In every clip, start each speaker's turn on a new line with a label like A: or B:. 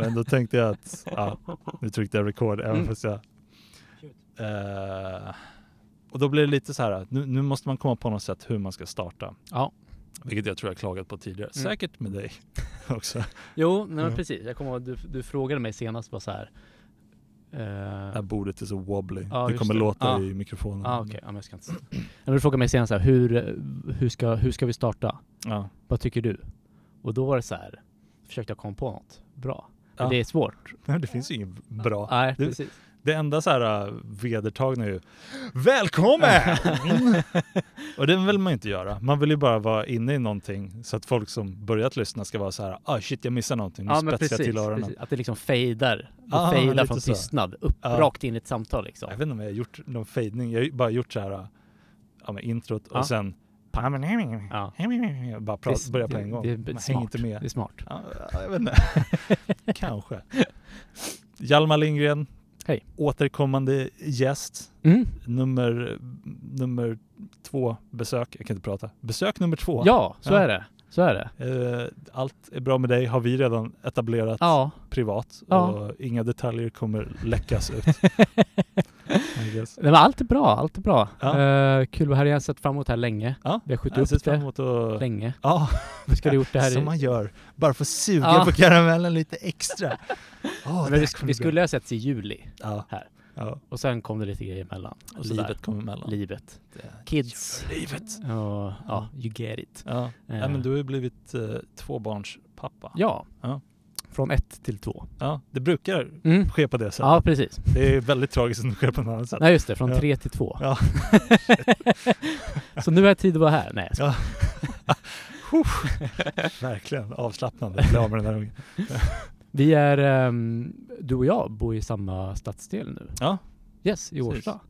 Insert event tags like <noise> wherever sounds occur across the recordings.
A: Men då tänkte jag att, ja, nu tryckte jag record även
B: Mm.
A: fast jag... Eh, och då blir det lite så här, nu, nu måste man komma på något sätt hur man ska starta.
B: Ja.
A: Vilket jag tror jag klagat på tidigare.
B: Mm.
A: Säkert med dig <laughs> också.
B: Jo, nej, men precis. Jag kommer ihåg, du, du frågade mig senast bara så här. eh,
A: Det här bordet är så wobbly.
B: Ja,
A: det kommer
B: det.
A: låta
B: Ja.
A: i mikrofonen.
B: ah, okej, ja, men jag ska inte du frågade mig senast så här, hur, hur, ska, hur ska vi starta?
A: Ja.
B: Vad tycker du? Och då var det så här, försökte jag komma på något bra.
A: Ja.
B: det är svårt. <laughs>
A: Nej, det finns ju inget bra.
B: Nej,
A: Det-
B: precis.
A: Det enda så här uh, vedertagna är ju Välkommen! <laughs> och det vill man ju inte göra. Man vill ju bara vara inne i någonting så att folk som börjat lyssna ska vara så här, ah shit jag missar någonting, nu
B: Ja,
A: spetsar jag
B: precis,
A: till öronen.
B: precis. Att det liksom fejdar.
A: Ja,
B: fejdar från
A: så.
B: tystnad, upp,
A: Ja.
B: rakt in i ett samtal liksom.
A: Jag vet inte om jag har gjort någon fejdning. Jag har bara gjort så här, uh, ja, introt
B: Ja.
A: och
B: Ja.
A: bara prat,
B: Det
A: börja på
B: det-
A: en gång.
B: Det är
A: Man hänger inte med.
B: Det är smart.
A: Ja, jag vet inte. <laughs> Kanske. Hjalmar Lindgren.
B: Hej.
A: Återkommande gäst.
B: Mm.
A: Nummer, nummer två besök. Jag kan inte prata. Besök nummer två.
B: Ja, så
A: Ja.
B: är det. Så är det.
A: Eh, Allt är bra med dig har vi redan etablerat
B: Ja.
A: privat.
B: Ja.
A: Och inga detaljer kommer läckas ut. <laughs>
B: Nej, men allt är bra, allt är bra.
A: Ja.
B: Eh, kul att vara här, jag har sett fram emot det här länge.
A: Ja,
B: Vi har skjutit
A: jag
B: upp det
A: att...
B: länge.
A: Ja,
B: Vi skulle gjort det här <laughs>
A: som
B: i...
A: man gör. Bara för att suga
B: Ja.
A: på karamellen lite extra. <laughs> Det
B: Men vi, vi skulle ha setts i juli
A: Ja.
B: här.
A: Ja.
B: och sen kom det lite grejer emellan. Och.
A: Livet kommer emellan.
B: Livet.
A: Det-
B: Kids.
A: Livet.
B: Och, ja, you get it.
A: Ja.
B: Eh.
A: Nej, men du har ju blivit uh, tvåbarnspappa.
B: Ja.
A: Ja.
B: Från ett till två.
A: Ja, det brukar
B: Mm.
A: ske på det sättet.
B: Ja, precis.
A: Det är väldigt tragiskt när det sker på något annat sätt.
B: Nej, just det. Från
A: Ja.
B: tre till två.
A: Ja. <laughs>
B: Så nu har jag tid att vara här. Nej.
A: Ja. <laughs> Verkligen avslappnande. Bli av med den där ungen. <laughs>
B: Vi är, ehm, du och jag bor i samma stadsdel nu.
A: Ja.
B: Yes, i. Årsta.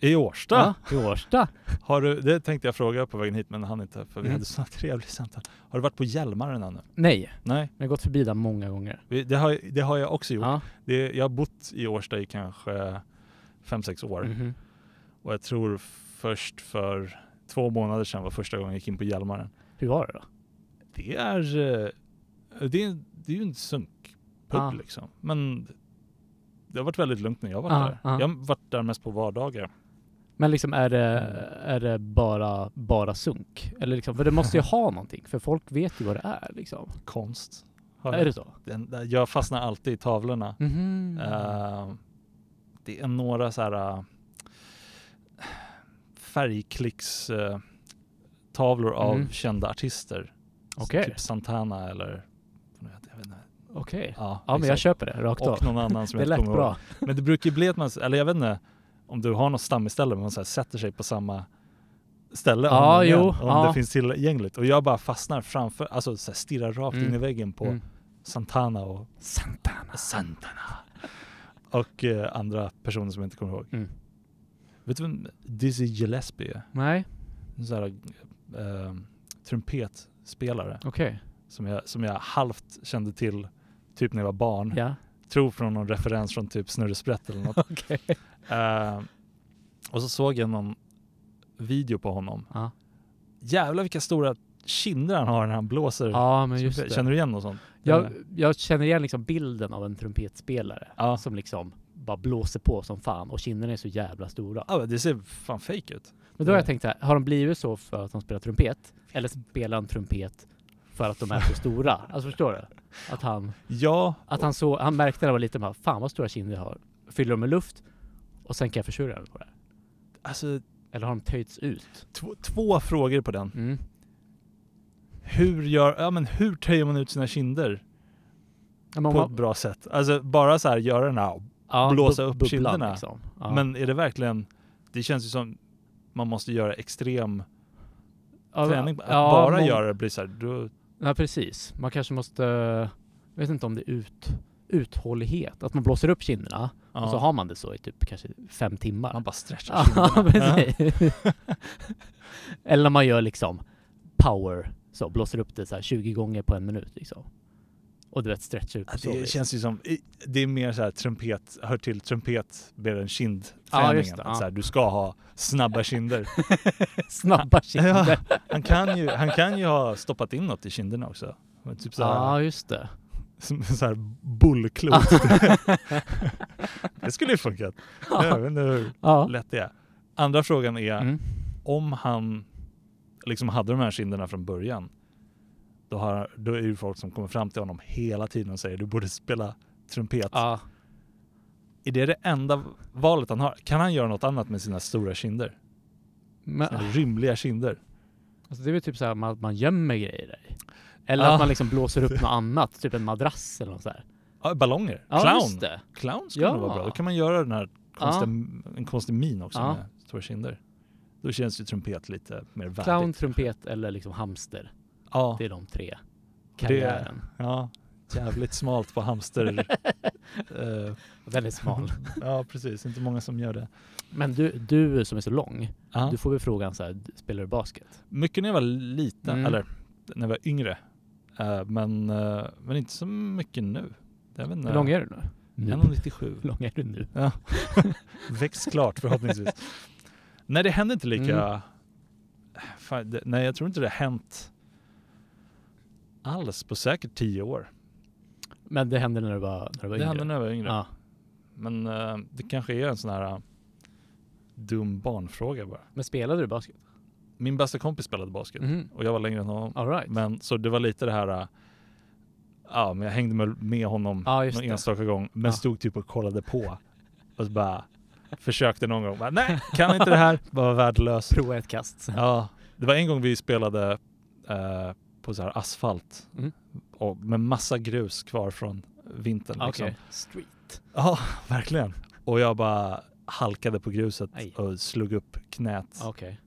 A: I Årsta.
B: Ja, i Årsta.
A: Har du, det tänkte jag fråga på vägen hit men han inte för vi
B: Mm.
A: hade så trevligt samtal. Har du varit på Hjälmaren ännu?
B: Nej,
A: Nej,
B: jag har gått förbi där många gånger.
A: det har, det har jag också gjort.
B: Ja.
A: Det, jag har bott i Årsta i kanske fem sex år.
B: Mhm.
A: Och jag tror först för två månader sedan var första gången jag gick in på Hjälmaren.
B: Hur var det då?
A: Det är, eh, det är, det är ju en sunkpub
B: Ja.
A: liksom. Men det har varit väldigt lugnt när jag var
B: Ja,
A: där.
B: ja.
A: Jag har varit där mest på vardagar.
B: Men liksom är det,
A: Mm.
B: är det bara, bara sunk? Eller liksom, för det måste ju <laughs> ha någonting, för folk vet ju vad det är liksom.
A: Konst.
B: Är det så?
A: Den, jag fastnar alltid i tavlorna.
B: Mhm.
A: Eh, det är några så här uh, färgklicks eh, tavlor av
B: Mm.
A: kända artister.
B: Okej.
A: Typ Santana eller.
B: Okej.
A: Ja,
B: Ja, men jag köper det rakt av.
A: Och någon annan som <laughs>
B: Det
A: jag inte kommer ihåg.
B: bra.
A: Men det brukar ju bli att man, eller jag vet inte om du har något stammisställe, men man så här sätter sig på samma ställe
B: Ja,
A: om, igen,
B: jo,
A: om
B: ja.
A: det finns tillgängligt. Och jag bara fastnar framför, alltså så här stirrar rakt
B: Mm.
A: in i väggen på
B: Mm.
A: Santana och
B: Santana.
A: Santana. Och eh, andra personer som jag inte kommer ihåg.
B: Mm.
A: Vet du vem Dizzy Gillespie är?
B: Nej,
A: En sån här eh, trumpetspelare
B: okej.
A: som jag, som jag halvt kände till typ när jag var barn.
B: Ja,
A: Tror från någon referens från typ Snurre Sprätt eller något. <laughs>
B: okej.
A: Eh, och så såg jag någon video på honom.
B: Ja.
A: Jävlar vilka stora kinder han har när han blåser.
B: ja, men just det.
A: Känner du igen något sånt?
B: Jag, jag känner igen liksom bilden av en trumpetspelare
A: Ja.
B: som liksom bara blåser på som fan och kinderna är så jävla stora.
A: Ja, det ser fan fake ut.
B: Men då har jag
A: Ja.
B: tänkt så här, har de blivit så för att de spelar trumpet? Eller spelar han trumpet för att de är så stora? <laughs> Alltså förstår du? Att han,
A: Ja,
B: att han, så, han märkte när han var liten, bara, fan vad stora kinder jag har. Fyller de med luft och sen kan jag försörja dem på det.
A: alltså
B: Eller har de töjts ut?
A: två, två frågor på den.
B: Mm.
A: Hur gör, ja men hur töjer man ut sina kinder
B: Ja,
A: på
B: man-
A: ett bra sätt? Alltså bara så här göra den här,
B: ja,
A: blåsa upp
B: bubblan
A: kinderna.
B: Liksom. Ja.
A: men är det verkligen, det känns ju som man måste göra extrem träning. Att bara
B: mång-
A: göra det blir så här, då,
B: Ja, precis. Man kanske måste... jag vet inte om det är ut, uthållighet, att man blåser upp kinderna
A: Ja.
B: och så har man det så i typ kanske fem timmar.
A: Man bara stretchar
B: Ja,
A: kinderna. <laughs>
B: precis. <laughs> Eller när man gör liksom power, så blåser upp det så här 20 gånger på en minut liksom. Och du vet stretchar ut
A: Ja, Det
B: vis.
A: känns ju som, det är mer så här trumpet, hör till trumpet mer än
B: Ja,
A: kindträningen.
B: ja.
A: här, du ska ha snabba kinder. <laughs>
B: Snabba kinder.
A: Ja, han, kan ju, han kan ju ha stoppat in något i kinderna också. Men Typ så här,
B: Ja, just det.
A: Som så här bullklot. <laughs> det skulle ju funkat. Jag vet inte hur
B: Ja.
A: lätt det är. Andra frågan är,
B: Mm.
A: om han liksom hade de här kinderna från början, då, har, då är det ju folk som kommer fram till honom hela tiden och säger du borde spela trumpet.
B: Ja.
A: Är det det enda valet han har? Kan han göra något annat med sina stora kinder?
B: Men,
A: Sina rymliga kinder?
B: alltså det är väl typ så här att man gömmer grejer i. Eller
A: Ja.
B: att man liksom blåser upp något annat, typ en madrass eller något så här.
A: Ja, ballonger.
B: Ja,
A: Clown.
B: det.
A: Clown skulle
B: Ja.
A: vara bra. Då kan man göra den här konstiga, en konstig min också med stora kinder. Då känns ju trumpet lite mer värdigt.
B: Clown, trumpet eller liksom hamster.
A: Ja,
B: Det är de tre.
A: Det-
B: Karriären.
A: ja. Jävligt smalt på hamster. <laughs> Eh,
B: Väldigt smal. <laughs>
A: ja, precis. Inte många som gör det.
B: Men du, du som är så lång,
A: Ja.
B: du får väl frågan så här, spelar du basket?
A: Mycket när jag var liten,
B: Mm.
A: eller när jag var yngre. Eh, men, eh, men inte så mycket nu. Inte.
B: Hur lång är du nu? nu.
A: 1,97.
B: Hur lång är du nu?
A: Ja. <laughs> Växt klart förhoppningsvis. Nej, det händer inte lika...
B: Mm.
A: Fan, det, nej, jag tror inte det har hänt alls på säkert tio år.
B: Men det hände när du var, när du var
A: Det
B: yngre?
A: hände när jag var yngre.
B: Ja.
A: Men eh, det kanske är en sån här dum barnfråga bara.
B: Men spelade du basket?
A: Min bästa kompis spelade basket
B: Mhm.
A: och jag var längre än honom.
B: All right.
A: Men så det var lite det här, äh, ja men jag hängde med, med honom
B: just
A: någon
B: det.
A: enstaka gång, men
B: Ja.
A: stod typ och kollade på. Och så bara försökte någon gång, bara, nej kan inte det här, <laughs> bara var värdelös.
B: Prova ett kast.
A: Ja, det var en gång vi spelade eh, på så här asfalt
B: Mm.
A: och med massa grus kvar från vintern.
B: Okej.
A: Liksom.
B: Street.
A: Ja, verkligen. Och jag bara halkade på gruset
B: Aj.
A: och slog upp knät.
B: Okej.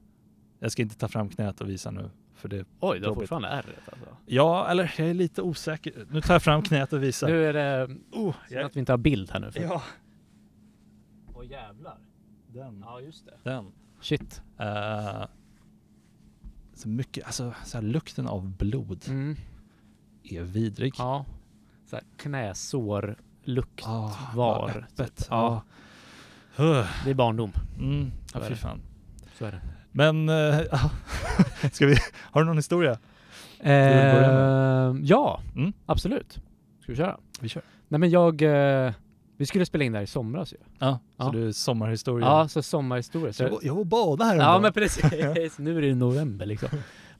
A: Jag ska inte ta fram knät och visa nu. För det,
B: Oj, du har fortfarande ärret alltså.
A: ja, eller jag är lite osäker. Nu tar jag fram knät och visar.
B: Nu är det
A: Oh,
B: synd att vi inte har bild här nu. För...
A: Ja,
B: Åh jävlar.
A: den.
B: Ja, just det.
A: den.
B: Shit.
A: Eh, så mycket, alltså så här, lukten av blod
B: Mm.
A: är vidrig.
B: Ja. Så här, knäsår, lukt,
A: Ah,
B: var.
A: vad öppet.
B: Ja.
A: Ja.
B: Det är barndom.
A: Mm, ja, fy fan.
B: Så är det.
A: Men, <laughs> ja. ska vi, har du någon historia?
B: Eh, ja,
A: Mm.
B: absolut. Ska vi köra?
A: Vi kör.
B: Nej men jag, eh, vi skulle spela in det här i somras ju.
A: Ja, så
B: Ja.
A: du är sommarhistoria.
B: Ja, så sommarhistoria. Så
A: jag, var- jag var bada här
B: Ja
A: en
B: men
A: dag.
B: precis, <laughs> nu är det november liksom.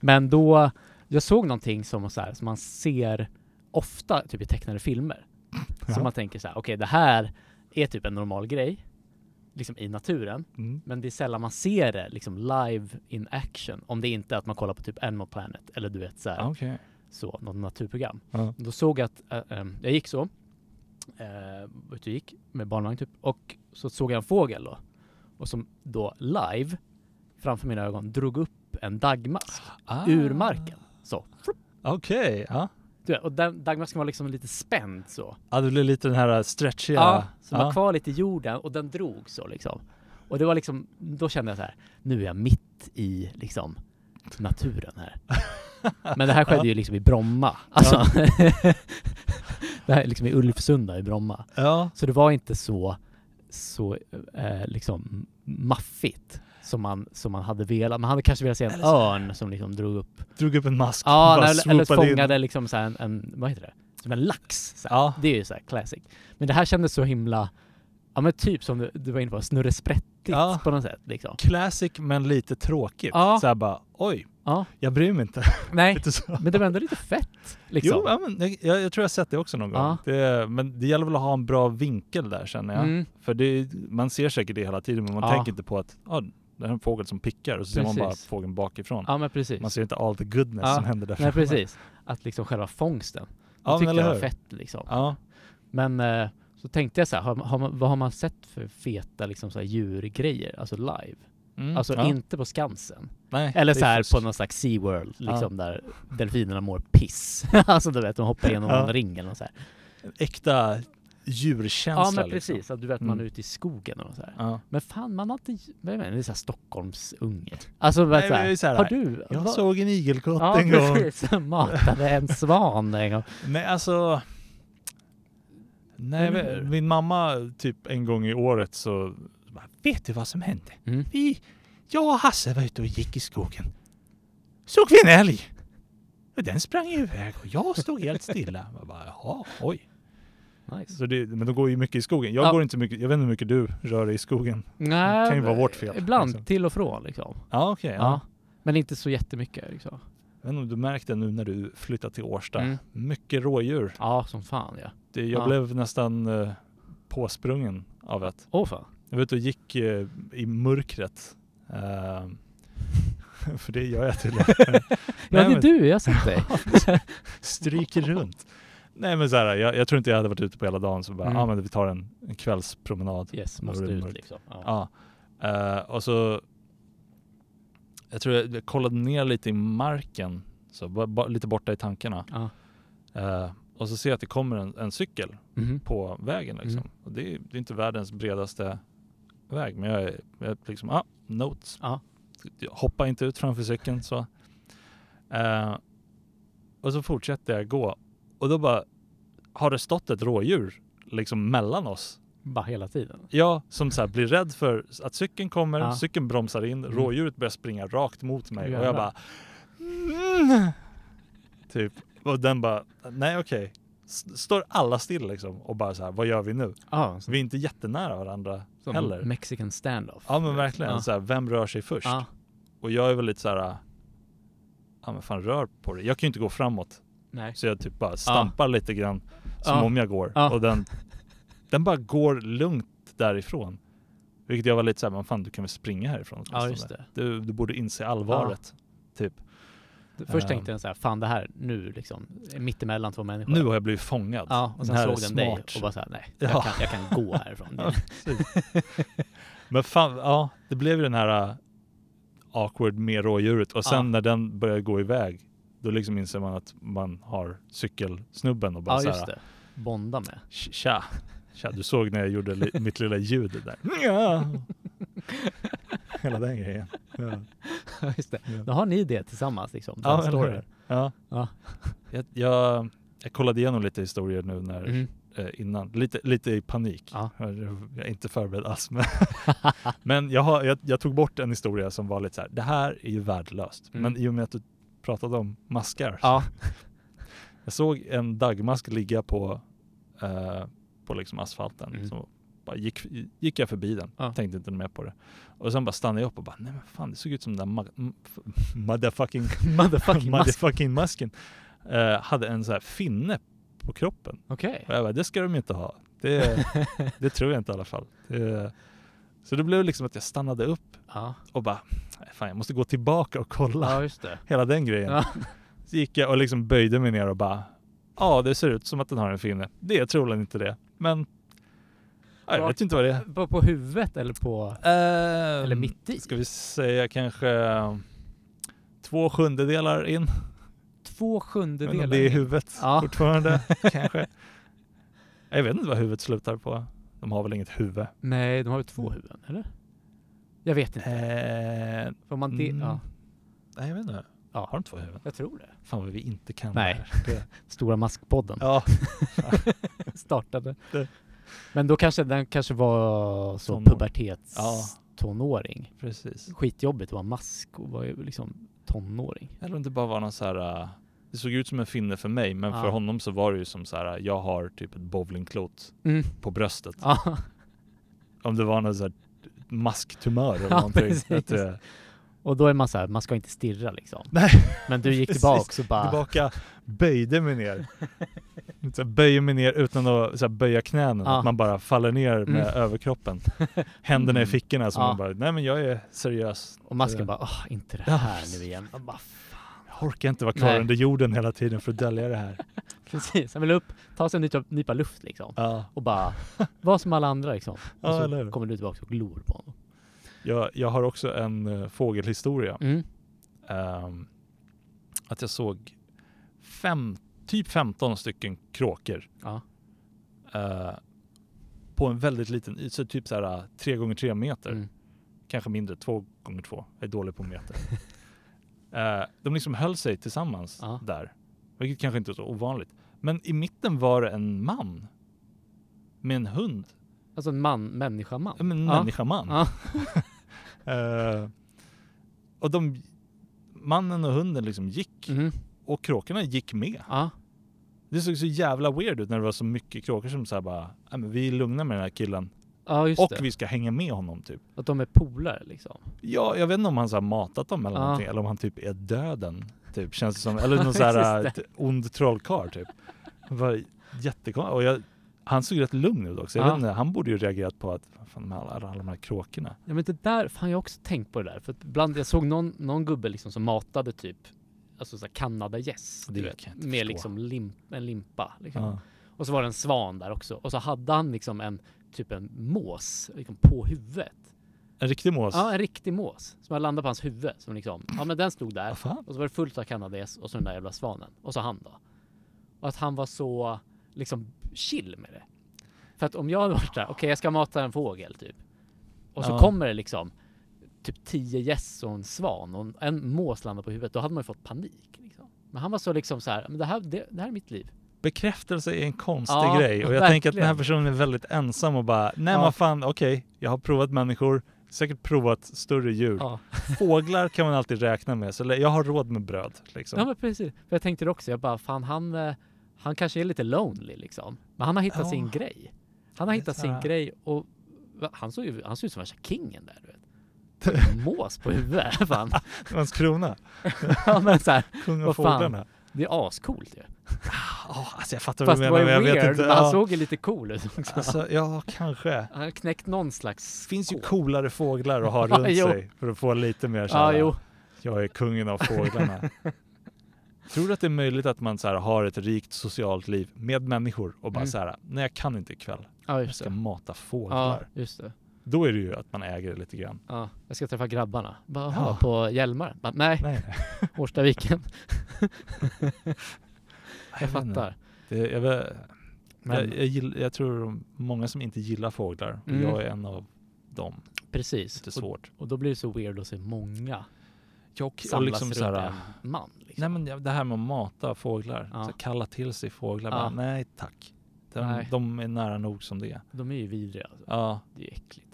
B: Men då, jag såg någonting som, så här, som man ser ofta typ i tecknade filmer.
A: Ja.
B: Så man tänker så här, okej det här är typ en normal grej, liksom i naturen.
A: Mm.
B: Men det är sällan man ser det liksom live in action. Om det inte är att man kollar på typ Animal Planet eller du vet så här,
A: Ja, Okej.
B: så, något naturprogram.
A: Ja.
B: Då såg jag att, äh, ähm, jag gick så, äh, var ute gick med barnvagn typ, och så såg jag en fågel då. Och som då live, framför mina ögon, drog upp en dagmask
A: Ah.
B: ur marken. Så.
A: Okej, ja.
B: Du vet, och den dagmasken var liksom lite spänd så.
A: Ja, det blev lite den här stretchiga...
B: Ja, som
A: ja.
B: var kvar lite i jorden och den drog så liksom. Och det var liksom, då kände jag så här, nu är jag mitt i liksom naturen här. <laughs> Men det här skedde ju liksom i Bromma. Alltså, <laughs> det här är liksom i Ulvsunda i Bromma.
A: Ja.
B: Så det var inte så, så eh, liksom maffigt som man, som man hade velat. Man hade kanske velat se en
A: Eller
B: örn som liksom drog upp.
A: Drog upp en mask
B: Ja,
A: bara
B: eller, eller
A: swoopade in.
B: fångade liksom så en, en, vad heter det? Som en lax. Så.
A: Ja.
B: Det är ju så här classic. Men det här kändes så himla, ja men typ som du, du var inne på, snurresprättigt
A: Ja.
B: på något sätt liksom.
A: Classic men lite tråkigt.
B: Ja.
A: Så bara, oj,
B: Ja,
A: jag bryr mig inte. <laughs>
B: nej, men det var ändå lite fett liksom.
A: Jo, ja, men jag, jag, tror jag har sett det också någon gång. Det, men det gäller väl att ha en bra vinkel där känner jag.
B: Mm.
A: För det, man ser säkert det hela tiden men man tänker inte på att ah, det är en fågel som pickar och så ser man bara
B: Precis.
A: fågeln bakifrån.
B: Ja men precis.
A: Man ser inte all the goodness
B: Ja.
A: som händer där
B: Nej precis. Att liksom själva fångsten. Det
A: Ja, men
B: tyckte jag var fett liksom.
A: Ja.
B: Men eh, så tänkte jag så här, har, har man, vad har man sett för feta liksom så här djurgrejer, alltså live?
A: Mm.
B: Alltså
A: ja.
B: inte på Skansen.
A: Nej,
B: Eller
A: det
B: så här på någon slags SeaWorld, liksom där delfinerna mår piss. <laughs> alltså du vet, de hoppar igenom
A: Ja.
B: en ring eller så här.
A: Äkta djurkänsla.
B: Ja men
A: liksom.
B: precis, att du vet man är
A: Mm.
B: ute i skogen och så här.
A: Ja.
B: Men fan man har inte, vad det, är såhär Stockholmsunge. Alltså
A: Nej,
B: så här,
A: så här,
B: har du?
A: Jag
B: vad-
A: såg en igelkott
B: Ja
A: en gång.
B: precis, <laughs> matade en svan en gång.
A: Nej alltså. Nej,
B: hur?
A: min mamma typ en gång i året så Vet du vad som hände?
B: Mm.
A: Vi, jag och Hasse var ute och gick i skogen. Såg vi en älg. Den sprang iväg och jag stod helt stilla. Jag bara, Jaha, oj.
B: Nice.
A: Så det, men de går ju mycket i skogen. Jag
B: Ja.
A: går inte mycket, jag vet inte hur mycket du rör dig i skogen.
B: Nej,
A: kan ju vara vårt fel,
B: Ibland
A: liksom.
B: till och från liksom.
A: Ja okej.
B: Ja.
A: ja.
B: Men inte så jättemycket liksom.
A: Jag vet inte om du märkte nu när du flyttade till Årsta.
B: Mm.
A: Mycket rådjur.
B: Ja, som fan ja.
A: Det, jag
B: Ja.
A: blev nästan eh, påsprungen av ett.
B: Åh fan.
A: Jag vet, och gick eh, i mörkret. Eh, <laughs> för det gör jag tydligen. <laughs>
B: Ja det är du, jag har sett dig. <laughs>
A: Stryker runt. Nej men så här, jag, jag tror inte jag hade varit ute på hela dagen så bara,
B: Mm.
A: ah, men vi tar en, en kvällspromenad.
B: Yes, måste ut liksom. Ja.
A: Ja. Eh, och så, jag tror jag, jag kollade ner lite i marken, så ba, ba, lite borta i tankarna.
B: Ja.
A: Eh, och så ser jag att det kommer en, en cykel
B: Mhm.
A: på vägen liksom.
B: Mm.
A: Och det, är- det är inte världens bredaste väg, men jag är, jag är liksom, ah, notes.
B: Ja.
A: Jag hoppar inte ut framför cykeln så. Eh, och så fortsätter jag gå och då bara har det stått ett rådjur liksom mellan oss.
B: Bara hela tiden.
A: Jag som så här blir rädd för att cykeln kommer,
B: Ja.
A: cykeln bromsar in,
B: Mm.
A: rådjuret börjar springa rakt mot mig och jag
B: Jävlar.
A: bara mm, Typ. Och den bara, nej okej. S- Står alla still liksom och bara så här, vad gör vi nu?
B: Ja,
A: Så vi är inte jättenära varandra
B: som
A: heller.
B: Mexican standoff.
A: Ja men verkligen,
B: Ja.
A: så här, vem rör sig först?
B: Ja.
A: Och jag är väl lite så här, ja men fan rör på det. Jag kan ju inte gå framåt.
B: Nej.
A: Så jag typ bara stampar lite grann som
B: Ja.
A: om jag går.
B: Ja.
A: Och den, den bara går lugnt därifrån. Vilket jag var lite såhär, men fan du kan väl springa härifrån
B: Ja, just det.
A: Du, du borde inse allvaret. Typ.
B: Först
A: Ehm.
B: tänkte jag så här, fan det här nu liksom, mittemellan två människor.
A: Nu har jag blivit fångad.
B: Ja, och sen
A: är
B: såg den dig och bara såhär, nej,
A: Ja.
B: jag, kan, jag kan gå härifrån. <laughs>
A: Ja, Men fan, ja det blev ju den här uh, awkward med rådjuret och sen
B: Ja.
A: när den börjar gå iväg då liksom inser man att man har cykelsnubben och bara
B: Ja, just det. Bonda med.
A: tja, tja, du såg när jag gjorde li- mitt lilla ljud där. <laughs> Ja. Hela den grejen. Ja.
B: Just det.
A: Ja.
B: Då har ni det tillsammans liksom.
A: Ja, eller hur? Ja.
B: Ja.
A: Jag, jag, jag kollade igenom lite historier nu när,
B: Mhm.
A: eh, innan, lite, lite i panik.
B: Ja.
A: Jag, jag är inte förberedd alls. Men, <laughs> men jag, har, jag, jag tog bort en historia som var lite så här, det här är ju värdelöst.
B: Mm.
A: Men i och med att du pratade om maskar.
B: Ja. <laughs>
A: Jag såg en dagmask ligga på, eh, på liksom asfalten.
B: Mm.
A: Så bara gick, gick jag förbi den,
B: Ja.
A: tänkte inte mer på det. Och sen bara stannade jag upp och bara, nej men fan det såg ut som den där <laughs> motherfucking <laughs>
B: Motherfucking
A: motherfucking masken eh, hade en så här finne på kroppen.
B: Okej.
A: Och jag bara, det ska de inte ha. Det, det tror jag inte i alla fall. Det, så det blev liksom att jag stannade upp
B: Ja.
A: och bara, "Nej, fan jag måste gå tillbaka och kolla.
B: ja.
A: Hela den grejen.
B: Ja.
A: Så gick jag och liksom böjde mig ner och bara, ja det ser ut som att den har en finne. Det är troligen inte det. Men ja, jag
B: Var-
A: vet inte vad det är.
B: På, på huvudet eller på...
A: Eller
B: Eller mitt i?
A: Ska vi säga kanske två sjundedelar in.
B: Två
A: Men
B: sjundedelar.
A: det är huvudet
B: Ja.
A: fortfarande <laughs> kanske. Jag vet inte vad huvudet slutar på. De har väl inget huvud.
B: Nej, de har ju två huvuden, eller? Jag vet inte.
A: Eh,
B: Får man det?
A: mm.
B: Ja,
A: nej, jag vet inte.
B: Ja.
A: Har de två huvuden?
B: jag tror det.
A: Fan vad vi inte kan
B: Nej.
A: det här. <laughs>
B: Stora Maskpodden
A: ja, <laughs>
B: startade.
A: Det-
B: Men då kanske den kanske var så
A: Tonår.
B: pubertets
A: Ja.
B: tonåring.
A: precis.
B: Skitjobbigt att vara mask och vara ju liksom tonåring.
A: Eller om det bara var någon så här. Det såg ut som en finne för mig, men för
B: Ja.
A: honom så var det ju som så här. jag har typ ett bowlingklot
B: Mm.
A: på bröstet.
B: Ja, <laughs>
A: Om det var någon så här masktumör eller
B: Ja,
A: någonting. det,
B: och då är man så här, man ska inte stirra liksom.
A: nej,
B: Men du gick <laughs>
A: Precis.
B: tillbaks och bara...
A: tillbaka, böjde mig ner. <laughs> Så böjer mig ner utan att så böja knäna,
B: Ja.
A: att man bara faller ner med
B: Mm.
A: överkroppen. Händerna i
B: Mm.
A: fickorna så
B: Ja.
A: man bara, nej men jag är seriös.
B: Och masken bara, åh, inte det här nu igen. Bara,
A: orkar inte vara kvar
B: Nej.
A: under jorden hela tiden för att dölja det här. <laughs>
B: precis. Han vill upp, ta sig en nypa, nypa luft liksom.
A: Ja,
B: Och bara, vara som alla andra liksom. Och
A: Ja,
B: så kommer du tillbaka och glor på honom.
A: Jag, jag har också en uh, fågelhistoria.
B: Mm.
A: Ehm, att jag såg fem, typ 15 stycken kråkor
B: Ja.
A: eh, på en väldigt liten yta, typ så här 3 gånger 3 meter.
B: Mm.
A: Kanske mindre, 2 gånger 2 Jag är dålig på meter. <laughs> Eh, de liksom höll sig tillsammans
B: Ja.
A: där. Vilket kanske inte är så ovanligt. Men i mitten var det en man. Med en hund.
B: Alltså en man, människa-man.
A: En
B: Ja.
A: människa-man. <laughs> Eh, och de, mannen och hunden liksom gick.
B: Mhm.
A: Och kråkorna gick med.
B: Ja.
A: Det såg så jävla weird ut när det var så mycket kråkor som sa bara "Nej, men vi är lugna med den här killen.
B: Ja, just
A: och
B: det.
A: vi ska hänga med honom typ.
B: Att de är polare liksom.
A: Ja, jag vet inte om han så matat dem eller
B: Ja.
A: någonting. Eller om han typ är döden. Typ känns det som. Eller <laughs> någon så här ond trollkarl typ. Var jättekonstigt. Och jag, han såg rätt lugn ut också. Jag
B: Ja.
A: vet inte, han borde ju reagerat på att fan, alla, alla de här kråkorna.
B: Ja men det där, fan jag har också tänkt på det där. För att ibland, jag såg någon, någon gubbe liksom som matade typ Alltså såhär kanadagäss,
A: inte
B: Med
A: förstå.
B: liksom lim, en limpa. Liksom.
A: Ja.
B: Och så var det en svan där också. Och så hade han liksom en, typ en mås liksom, på huvudet.
A: En riktig mås.
B: Ja, en riktig mås. Som hade landat på hans huvud. Som liksom, ja men den stod där.
A: Fan?
B: Och så var det fullt av kanadagäss och så den där jävla svanen. Och så han då. Och att han var så liksom chill med det. För att om jag hade varit där, okej jag ska mata en fågel typ. Och så
A: Ja.
B: kommer det liksom typ tio gäss och en svan och en mås landar på huvudet. Då hade man ju fått panik. Liksom. Men han var så liksom så här, men det här, det, det här är mitt liv.
A: Bekräftelse är en konstig
B: Ja,
A: grej och jag tänker att den här
B: verkligen.
A: personen är väldigt ensam och bara nej
B: Ja.
A: vad fan okej, jag har provat människor, säkert provat större djur.
B: Ja, <laughs>
A: Fåglar kan man alltid räkna med, så jag har råd med bröd. Liksom.
B: ja men precis. För jag tänkte det också, jag bara fan han, eh, han kanske är lite lonely liksom. Men han har hittat
A: Ja.
B: sin grej. Han har hittat sin grej och han såg ju han såg ut som värsta kingen där du vet. <laughs> Mås på huvudet. Fan.
A: Landskrona, <laughs>
B: Ja, men så här,
A: kung av fåglarna.
B: Det är ascoolt ju.
A: Ja, alltså jag fattar
B: Fast
A: vad du menar, men jag vet
B: weird,
A: inte.
B: men han
A: Ja.
B: såg ju lite cool ut också.
A: Alltså, ja, kanske.
B: han har knäckt någon slags...
A: Det finns ju coolare fåglar att ha <laughs>
B: Ja,
A: runt
B: jo.
A: sig för att få lite mer
B: Ja,
A: såhär,
B: jo.
A: jag är kungen av fåglarna. <laughs> Tror du att det är möjligt att man så här, har ett rikt socialt liv med människor och bara
B: Mm.
A: så här, nej jag kan inte ikväll,
B: Ja,
A: jag ska
B: det.
A: mata
B: Ja,
A: fåglar.
B: just det.
A: Då är det ju att man äger det lite grann.
B: Ja, jag ska träffa grabbarna. Bara,
A: Ja.
B: på Hjälmaren? Bara, nej,
A: Nej, nej. <laughs>
B: Årstaviken. <laughs>
A: Jag
B: fattar.
A: Det, jag, jag, jag, jag tror många som inte gillar fåglar, och
B: Mm.
A: jag är en av dem.
B: precis.
A: Lite
B: Och,
A: svårt.
B: och då blir det så weird att se många
A: Jag, och
B: samlas
A: liksom
B: runt
A: så här,
B: en man. Liksom.
A: Nej men det här med att mata fåglar,
B: Ja.
A: så kalla till sig fåglar,
B: Ja.
A: bara, nej tack. De, de är nära nog som det är.
B: De är ju vidriga. Alltså.
A: Ja,
B: Det är äckligt.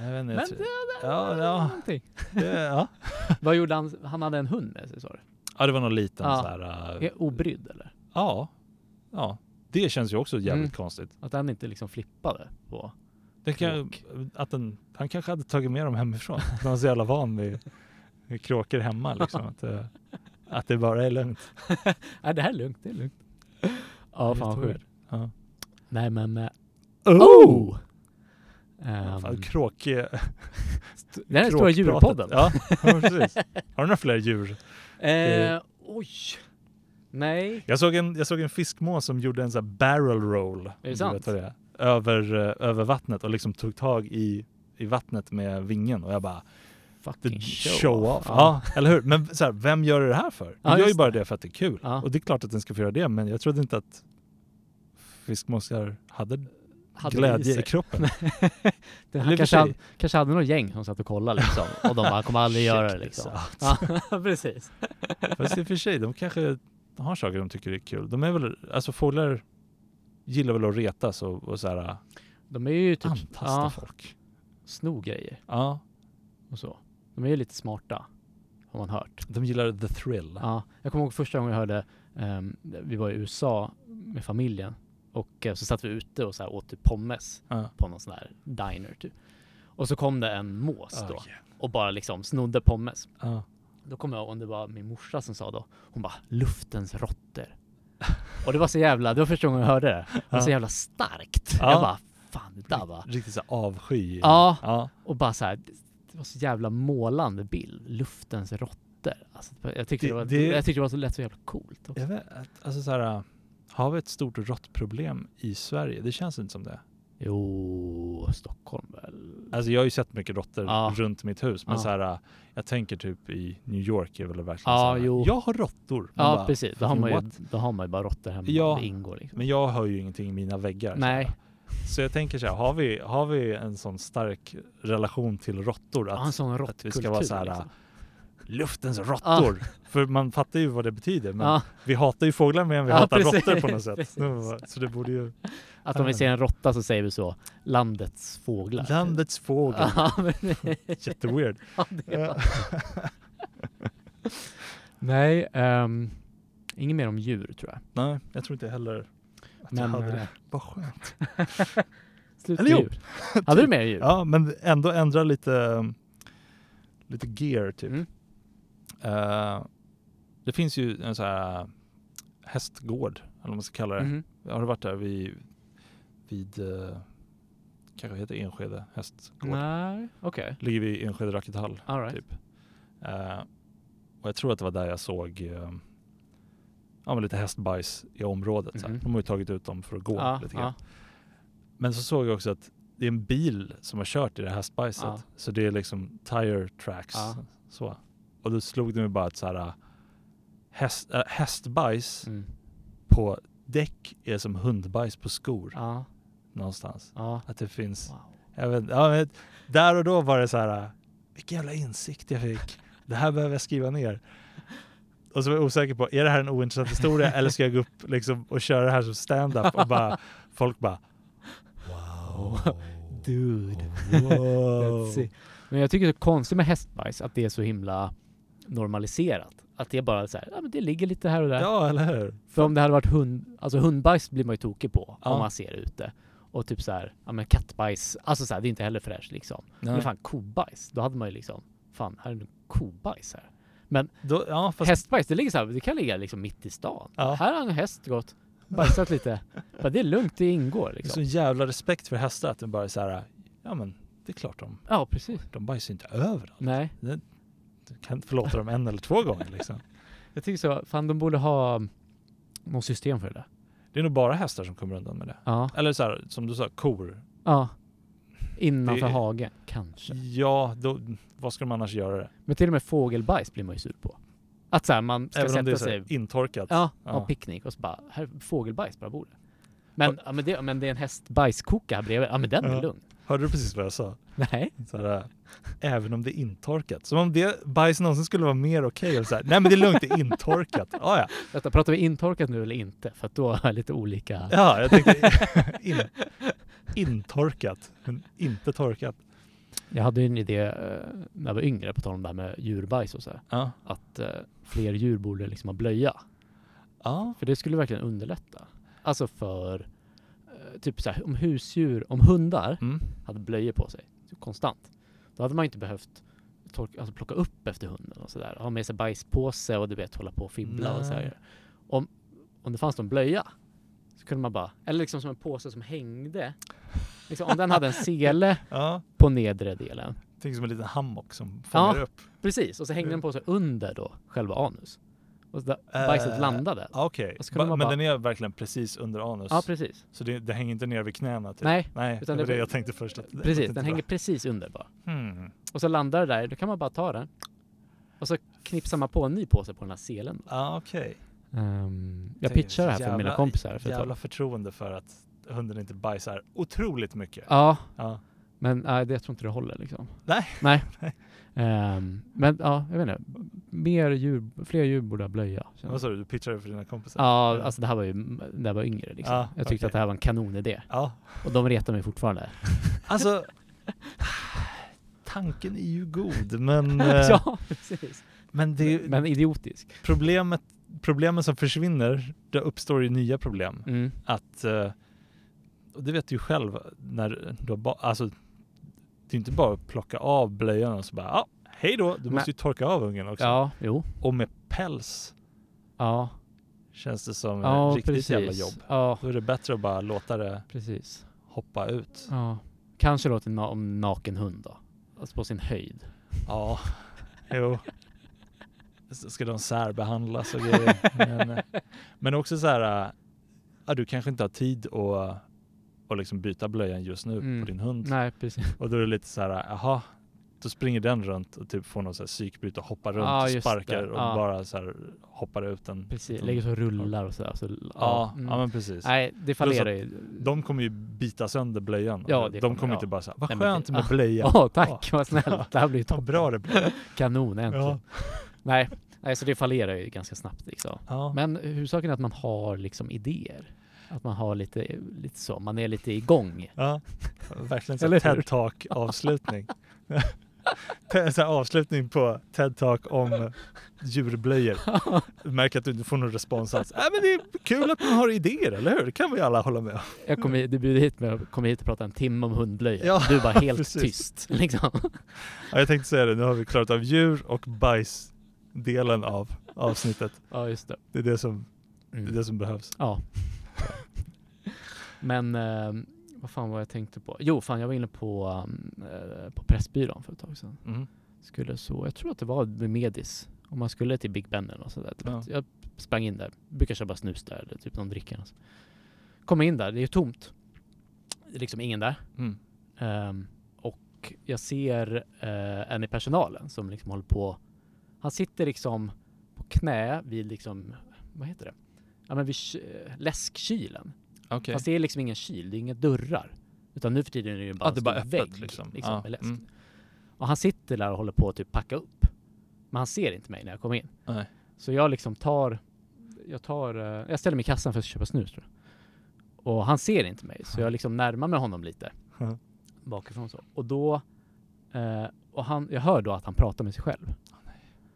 A: Inte.
B: Men det, det,
A: Ja, ja.
B: någonting.
A: det, ja. <laughs>
B: Vad gjorde han? Han hade en hund med sig sa du?
A: ja, det var någon liten
B: Ja.
A: så här.
B: Är Obrydd eller?
A: ja, ja. Det känns ju också jävligt
B: Mm.
A: konstigt.
B: Att den inte liksom flippade på...
A: Det kan, att den, han kanske hade tagit med dem hemifrån. Han var så jävla van vid, vid kråkor hemma liksom. Att, det- <laughs> att det bara är lugnt. <laughs>
B: Nej det här är lugnt, det är lugnt. Ja fan vad sjukt.
A: Ja.
B: Nej men... eh,
A: Oh!
B: Ehm,
A: Fan, kråk...
B: det här är Stora djurpodden.
A: Ja, precis. Har du några fler djur?
B: Eh, oj. Nej.
A: Jag såg en, jag såg en fiskmås som gjorde en sån här barrel roll. om
B: det sant?
A: det är. Över, eh, över vattnet och liksom tog tag i, i vattnet med vingen och jag bara
B: Fucking
A: show, off. Ja. eller hur? Men så här, vem gör det här för?
B: Ja,
A: gör ju bara det för att det är kul.
B: Ja.
A: Och det är klart att den ska få göra det, men jag trodde inte att fiskmåsar hade,
B: Hade
A: glädje i,
B: sig.
A: kroppen. <laughs>
B: Den,
A: i
B: han kanske, hade, kanske hade något gäng som satt och kollade liksom. Och de bara, kommer aldrig göra det liksom. Ja, <laughs> precis.
A: Fast i och för sig, de kanske har saker de tycker är kul. De är väl, alltså fåglar gillar väl att retas och, och så här,
B: De är ju typ,
A: antasta
B: ja,
A: folk.
B: sno grejer
A: Ja,
B: och så. De är ju lite smarta. Har man hört.
A: de gillar the thrill.
B: Ja, jag kommer ihåg första gången jag hörde, ehm, vi var i USA med familjen och eh, så satt vi ute och så här åt typ pommes
A: Ja.
B: på någon sån här diner typ. Och så kom det en mås då
A: Oh, yeah.
B: och bara liksom snodde pommes.
A: Ja.
B: Då kommer jag ihåg det var min morsa som sa då, hon bara luftens råttor. och det var så jävla, det var första gången jag hörde det. Det var så jävla starkt.
A: Ja.
B: Jag bara, fan det där var...
A: Riktigt så avsky.
B: Ja. Och bara så här, det- var så jävla målande bild. Luftens råttor. Alltså, jag, tyckte
A: Det-
B: det, var,
A: det-
B: jag tyckte det var så lätt så jävla coolt också.
A: Jag vet, alltså så här, har vi ett stort råttproblem i Sverige? Det känns inte som det.
B: Jo, Stockholm väl?
A: Alltså jag har ju sett mycket råttor
B: Ja.
A: runt mitt hus, men
B: Ja.
A: så här, äh, jag tänker typ i New York är väl verkligen
B: Ja,
A: så här,
B: jo.
A: jag har råttor.
B: Ja,
A: bara,
B: precis. Då har, man ju, då har man ju bara råttor hemma.
A: Ja.
B: Det ingår liksom.
A: Men jag har ju ingenting i mina väggar. så
B: Nej.
A: här. Så jag tänker så här, har vi, har vi en sån stark relation till råttor?
B: Ja, en
A: Att
B: sån
A: att vi ska vara så här,
B: liksom.
A: Luftens råttor. För man fattar ju vad det betyder. Men
B: Ja,
A: vi hatar ju fåglar mer än vi
B: Ja,
A: hatar
B: precis.
A: råttor på något sätt. <laughs>
B: Precis.
A: Så det borde ju...
B: att om vi ser en råtta så säger vi så, landets fåglar.
A: Landets fågel.
B: Ja, men, <laughs>
A: Jätteweird.
B: ja, var... <laughs> Nej, um, inget mer om djur tror jag.
A: Nej, jag tror inte heller att jag
B: Men,
A: hade
B: eh,
A: det. Vad skönt.
B: Slut
A: Eller
B: djur. Hade du mer djur?
A: Ja, men ändå ändra lite, lite gear typ.
B: Mm.
A: Eh, det finns ju en så här hästgård, eller vad man ska kalla det.
B: Mhm.
A: Har du varit där vid, vid uh, kanske heter Enskede hästgård?
B: Nej, okej.
A: Ligger vid Enskede rakethall
B: All right.
A: typ. Eh, och jag tror att det var där jag såg eh, ja, men lite hästbajs i området.
B: Mhm.
A: De har ju tagit ut dem för att gå
B: Ja,
A: lite grann.
B: ja.
A: Men så såg jag också att det är en bil som har kört i det här hästbajset.
B: Ja.
A: Så det är liksom tire tracks. Så. Och då slog det mig bara att så här, häst, äh, hästbajs
B: Mm.
A: på däck är som hundbajs på skor
B: Ja,
A: någonstans.
B: ja.
A: Att det finns,
B: Wow.
A: jag vet, ja, men där och då var det så här, vilken jävla insikt jag fick. Det här behöver jag skriva ner. Och så var jag osäker på, är det här en ointressant historia eller ska jag gå upp liksom, och köra det här som stand-up och bara, <laughs> folk bara Wow.
B: Dude.
A: Wow. <laughs>
B: Men jag tycker det är konstigt med hästbajs, att det är så himla normaliserat. Att det är bara så här, ja men det ligger lite här och där.
A: Ja, eller hur?
B: För om det hade varit hund, alltså hundbajs blir man ju tokig på
A: Ja.
B: om man ser ute. Och typ så här, ja men kattbajs, alltså så här, det är inte heller fräscht liksom. Men fan kobajs, då hade man ju liksom, fan här är det kobajs här.
A: Då, ja, fast,
B: Hästbajs, det ligger så här, det kan ligga liksom mitt i stan.
A: Ja.
B: Här har en häst gått, bajsat lite. <laughs> Bara, det är lugnt, det ingår
A: det är
B: liksom.
A: så jävla respekt för hästar att de bara är så här, ja men det är klart de,
B: Ja, precis.
A: de bajsar inte överallt.
B: Nej,
A: Du kan förlåta dem en eller två gånger liksom. <laughs>
B: jag tycker så, fan de borde ha något system för det där.
A: Det är nog bara hästar som kommer undan med det.
B: Ja,
A: Eller så här, som du sa, kor.
B: ja. Innanför
A: Det-
B: hagen, kanske.
A: Ja, då, vad ska de annars göra det?
B: Men till och med fågelbajs blir man ju sur på. Att så här, man ska
A: Även om det är
B: sätta sig
A: intorkat.
B: Ja,
A: Ja.
B: ha picknick och så bara, här är fågelbajs på bordet. Men, ja, men, det, men det är en hästbajskoka här bredvid. Ja men den är
A: Ja.
B: lugn.
A: Hörde du precis vad jag sa?
B: Nej.
A: Så här, även om det är intorkat. Som om det bajs någonsin skulle vara mer okej. Okay, Nej men det är lugnt, det är intorkat. Ah, ja.
B: Vänta, pratar vi intorkat nu eller inte? För att då har jag lite olika...
A: ja, jag tänkte in, intorkat, men inte torkat.
B: Jag hade en idé eh, när jag var yngre, på tal om det här med djurbajs och så
A: Ja.
B: att eh, fler djur borde liksom ha blöja.
A: Ja.
B: För det skulle verkligen underlätta. Alltså för, typ så här, om husdjur, om hundar
A: Mm.
B: hade blöjor på sig konstant, då hade man inte behövt torka, alltså plocka upp efter hunden och sådär. Ha med sig bajspåse och du vet hålla på och fibbla och
A: Nej.
B: här. Om, om det fanns någon blöja så kunde man bara, eller liksom som en påse som hängde. Liksom, om den hade en <laughs> sele
A: ja.
B: på nedre delen.
A: Tänk som en liten hammock som fångar
B: Ja.
A: upp.
B: Precis, och så hängde den på sig under då själva anus. Och så där
A: Eh,
B: bajset landade.
A: Ja, Okej,
B: man
A: men
B: bara-
A: den är verkligen precis under anus.
B: Ja, precis.
A: Så det, det hänger inte ner vid knäna? Typ.
B: Nej,
A: Nej,
B: utan
A: det var
B: det-
A: jag tänkte först. Att
B: precis. Den
A: bra.
B: hänger precis under bara.
A: Hmm.
B: Och så landar det där, då kan man bara ta den. Och så knipsar man på en ny påse på den här selen.
A: Ja, okej.
B: Ehm, jag
A: är
B: pitchar det här
A: så
B: för mina
A: jävla-
B: kompisar. För
A: Jävla förtroende för att hunden inte bajsar otroligt mycket.
B: Ja,
A: Ja.
B: Men nej, det, jag tror inte det håller liksom.
A: Nej. <laughs>
B: Nej. Ehm, men ja, jag vet inte. Mer djur, fler djur borde ha blöja.
A: Vad sa du? Du pitchade för dina kompisar?
B: Ja, alltså det här var ju när jag var yngre liksom.
A: Ja,
B: jag tyckte
A: okej.
B: att det här var en kanonidé.
A: Ja.
B: Och de retar mig fortfarande. <laughs>
A: Alltså, tanken är ju god, men, <laughs> eh,
B: ja, precis.
A: men det,
B: Men idiotisk.
A: problemet, problemen som försvinner, det uppstår ju nya problem.
B: Mm.
A: Att, eh, och det vet du ju själv, när du har alltså, det är inte bara att plocka av blöjan och så bara, ja, hej då, du
B: Men-
A: måste ju torka av ungen också.
B: Ja, jo.
A: Och med päls
B: Ja,
A: känns det som
B: ja
A: riktigt
B: precis.
A: jävla jobb.
B: Ja,
A: Då är det bättre att bara låta det
B: precis.
A: hoppa ut.
B: Ja. Kanske till na- om naken hund då. Alltså på sin höjd.
A: Ja, jo. Ska de särbehandlas och grejer. <laughs> Men, eh, men också så här, äh, ja, du kanske inte har tid att och liksom byta blöjan just nu
B: Mm.
A: på din hund.
B: Nej. <laughs>
A: Och då är det lite så här, jaha, då springer den runt och typ får någon så här psykbryt och hoppar runt
B: Ja,
A: och sparkar
B: det.
A: och
B: Ja.
A: bara så här hoppar ut en
B: Precis, lägger så och rullar och sådär. Så,
A: Ja,
B: mm.
A: ja men precis.
B: Nej, det fallerar ju.
A: De kommer ju bita sönder blöjan.
B: Ja, det
A: de
B: kommer-
A: kommer
B: ja.
A: inte bara säga, vad
B: Nej,
A: skönt med
B: ja.
A: blöja.
B: Åh, <laughs> tack vad snällt. Det här blir toppen.
A: bra det blir.
B: Kanon, äntligen.
A: Ja. <laughs>
B: Nej, nej, så det fallerar ju ganska snabbt liksom.
A: Ja.
B: Men huvudsaken är att man har liksom idéer. Att man har lite, lite så, man är lite igång.
A: Ja, verkligen så TED? Talk avslutning. <laughs> Så avslutning på TED Talk om djurblöjor. <laughs> Du märker att du inte får någon respons alls. Äh, men det är kul att man har idéer, eller hur? Det kan vi alla hålla med om.
B: Jag kom hit, du bjuder hit mig och kommer hit och pratar en timme om hundblöjor.
A: Ja,
B: du bara helt
A: precis.
B: tyst. <laughs> Liksom.
A: Ja, jag tänkte säga det, nu har vi klarat av djur och bajs-delen av avsnittet.
B: Ja, just det.
A: Det är det som, det, är
B: Mm.
A: det som behövs.
B: Ja. Men eh, vad fan var jag tänkte på? Jo, fan jag var inne på, um, eh, på Pressbyrån för ett tag sedan.
A: Mm.
B: Skulle så, jag tror att det var med Medis. Om man skulle till Big Ben eller något sånt där.
A: Ja.
B: Jag sprang in där, brukar köpa snus där eller typ någon dricka. Alltså. Kommer in där, det är tomt. Det är liksom ingen där.
A: Mm.
B: Ehm, och jag ser eh, en i personalen som liksom håller på. Han sitter liksom på knä vid liksom, vad heter det? Ja men vid ky- läskkylen.
A: Okej.
B: Fast det är liksom ingen kyl, det är inga dörrar. Utan nu för tiden är det ju bara
A: Ja, det är bara öppet
B: vägg,
A: liksom.
B: liksom
A: Ja,
B: med läsk.
A: mm.
B: Och han sitter där och håller på att typ packa upp. Men han ser inte mig när jag kommer in.
A: Nej.
B: Så jag liksom tar, jag tar, eh, jag ställer mig i kassan för att köpa snus tror jag. Och han ser inte mig, så jag liksom närmar mig honom lite.
A: Ja.
B: Bakifrån så. Och då, eh, och han, jag hör då att han pratar med sig själv.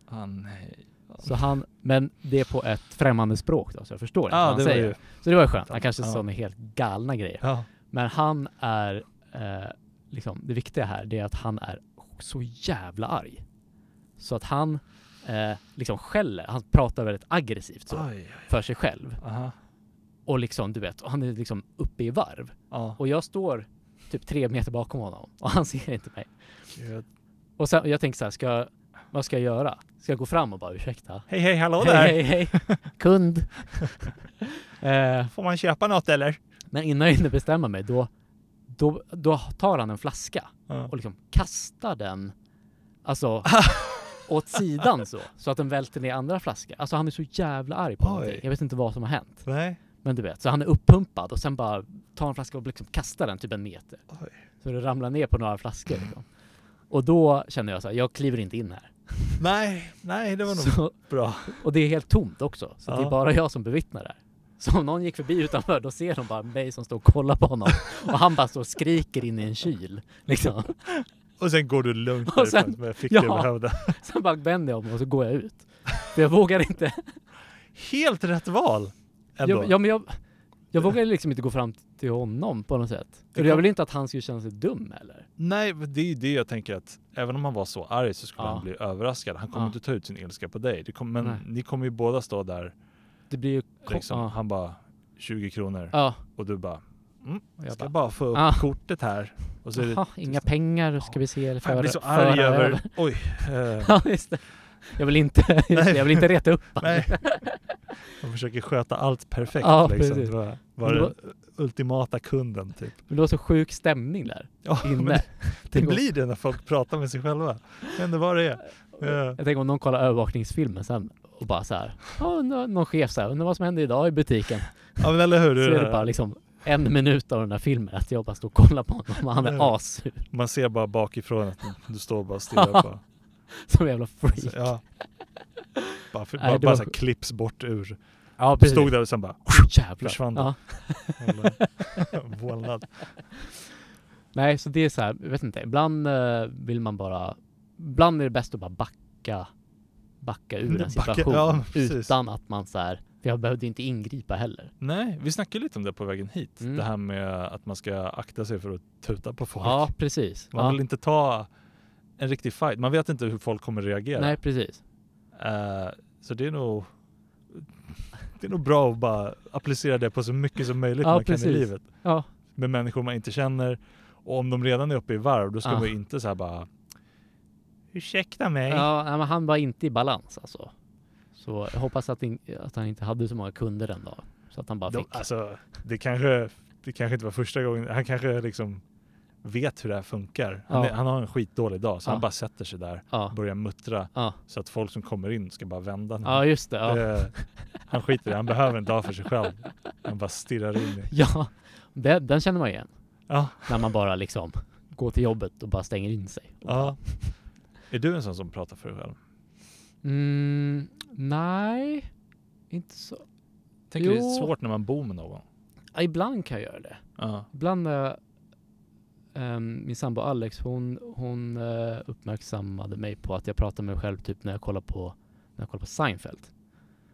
A: Ah, nej.
B: Så han, men det är på ett främmande språk då, så jag förstår inte
A: Ja,
B: vad han säger.
A: ju...
B: Så det var ju skönt. Han kanske
A: Ja.
B: sa helt galna grejer.
A: Ja.
B: Men han är, eh, liksom, det viktiga här, det är att han är så jävla arg. Så att han eh, liksom skäller, han pratar väldigt aggressivt så,
A: Oj, oj.
B: för sig själv.
A: Aha.
B: Och liksom, du vet, han är liksom uppe i varv.
A: Ja.
B: Och jag står typ tre meter bakom honom och han ser inte mig.
A: Gud.
B: Och sen, jag tänker så här, ska vad ska jag göra? Ska jag gå fram och bara ursäkta?
A: Hej, hej, hallå
B: hej,
A: där!
B: hej, hej, kund. <laughs> eh,
A: Får man köpa något eller?
B: men innan jag hinner bestämma mig, då, då, då tar han en flaska
A: Ja.
B: och liksom kastar den alltså <laughs> åt sidan så, så att den välter ner andra flaskor. Alltså han är så jävla arg på
A: Oj.
B: någonting. Jag vet inte vad som har hänt.
A: Nej.
B: Men du vet, så han är uppumpad och sen bara tar en flaska och liksom kastar den typ en meter.
A: Oj.
B: Så det ramlar ner på några flaskor liksom. Och då känner jag så här, jag kliver inte in här.
A: Nej, nej, det var nog
B: Så,
A: bra.
B: och det är helt tomt också, så det
A: Ja.
B: är bara jag som bevittnar det här. Så om någon gick förbi utanför, då ser de bara mig som står och kollar på honom. Och han bara står och skriker in i en kyl. Liksom.
A: Och sen går du lugnt
B: Och sen-
A: med fick
B: ja.
A: huvudet. <laughs>
B: Sen bara vänder jag om och så går jag ut. För jag vågar inte.
A: Helt rätt val! Ändå.
B: Jag, ja, men jag, jag vågar liksom inte gå fram till honom på något sätt. För
A: Det
B: jag vill inte att han skulle känna sig dum eller?
A: Nej, det är ju det jag tänker att även om han var så arg så skulle
B: Ja.
A: han bli överraskad. Han kommer
B: Ja.
A: inte ta ut sin ilska på dig. Det kom, men
B: Nej.
A: ni kommer ju båda stå där,
B: Det blir ju...
A: liksom,
B: ja.
A: han bara 20 kronor och du bara mm, jag ska
B: bara,
A: bara få upp
B: Ah.
A: kortet här. Och så är det,
B: Jaha, inga pengar ska vi se. Eller
A: jag blir
B: föra-
A: så arg
B: föra
A: över, oj. <laughs> eh,
B: Ja, just det. Jag vill inte, just det, jag vill inte reta upp <laughs>
A: nej. Man försöker sköta allt perfekt
B: Ja,
A: liksom. Det var, var
B: då-
A: ultimata kunden typ.
B: Men det var så sjuk stämning där
A: Ja, men
B: inne.
A: det, <laughs> det blir det när folk pratar med sig själva. Vet inte vad det är. <laughs> Ja.
B: Jag tänker om någon kollar övervakningsfilmen sen och bara så här. Någon chef så här, undrar vad som hände idag i butiken.
A: Ja men eller hur.
B: Så
A: det
B: är det
A: det
B: bara liksom en minut av den här filmen att jag bara står och kollar på honom och han är assur.
A: Man ser bara bakifrån att du står och bara stirrar <laughs> på.
B: Som jävla freak.
A: Så, ja. Bara, för, bara,
B: det
A: bara
B: var
A: så här klipps bort ur.
B: Ja,
A: Du stod där och sen bara
B: Jävlar.
A: försvann.
B: Ja. <laughs>
A: vålnad.
B: Nej, så det är så här, jag vet inte, ibland eh, vill man bara, ibland är det bäst att bara backa, backa ur en situation
A: ja, precis.
B: utan att man så här, för jag behövde inte ingripa heller.
A: Nej, vi snackade lite om det på vägen hit.
B: Mm.
A: Det här med att man ska akta sig för att tuta på folk.
B: Ja, precis.
A: Man
B: ja.
A: vill inte ta en riktig fight. Man vet inte hur folk kommer reagera.
B: Nej, precis.
A: Eh, så det är nog det är nog bra att bara applicera det på så mycket som möjligt
B: Ja,
A: man kan i
B: precis.
A: livet.
B: Ja,
A: Med människor man inte känner. Och om de redan är uppe i varv, då ska
B: Ja.
A: man ju inte så här bara Ursäkta mig.
B: ja men han var inte i balans alltså. Så jag hoppas att, in, att han inte hade så många kunder den dagen. Så att han bara
A: De,
B: fick.
A: alltså, det kanske det kanske inte var första gången, han kanske liksom vet hur det här funkar. Han,
B: Ja.
A: är, han har en skitdålig dag så
B: Ja.
A: han bara sätter sig där
B: Ja,
A: och börjar muttra
B: ja.
A: så att folk som kommer in ska bara vända.
B: ja just det. Ja.
A: Det- han skiter i det, han behöver en dag för sig själv. Han bara stirrar in i.
B: ja. Det, den känner man igen.
A: Ja,
B: När man bara liksom går till jobbet och bara stänger in sig.
A: Ja. Är du en sån som pratar för dig själv?
B: Mm, nej, inte så.
A: Tänker det är
B: Jo.
A: svårt när man bor med någon.
B: Ja, ibland kan jag göra det.
A: Ja.
B: Ibland när ehm, min sambo Alex, hon, hon eh, uppmärksammade mig på att jag pratar med mig själv typ när jag kollar på, när jag kollar på Seinfeld.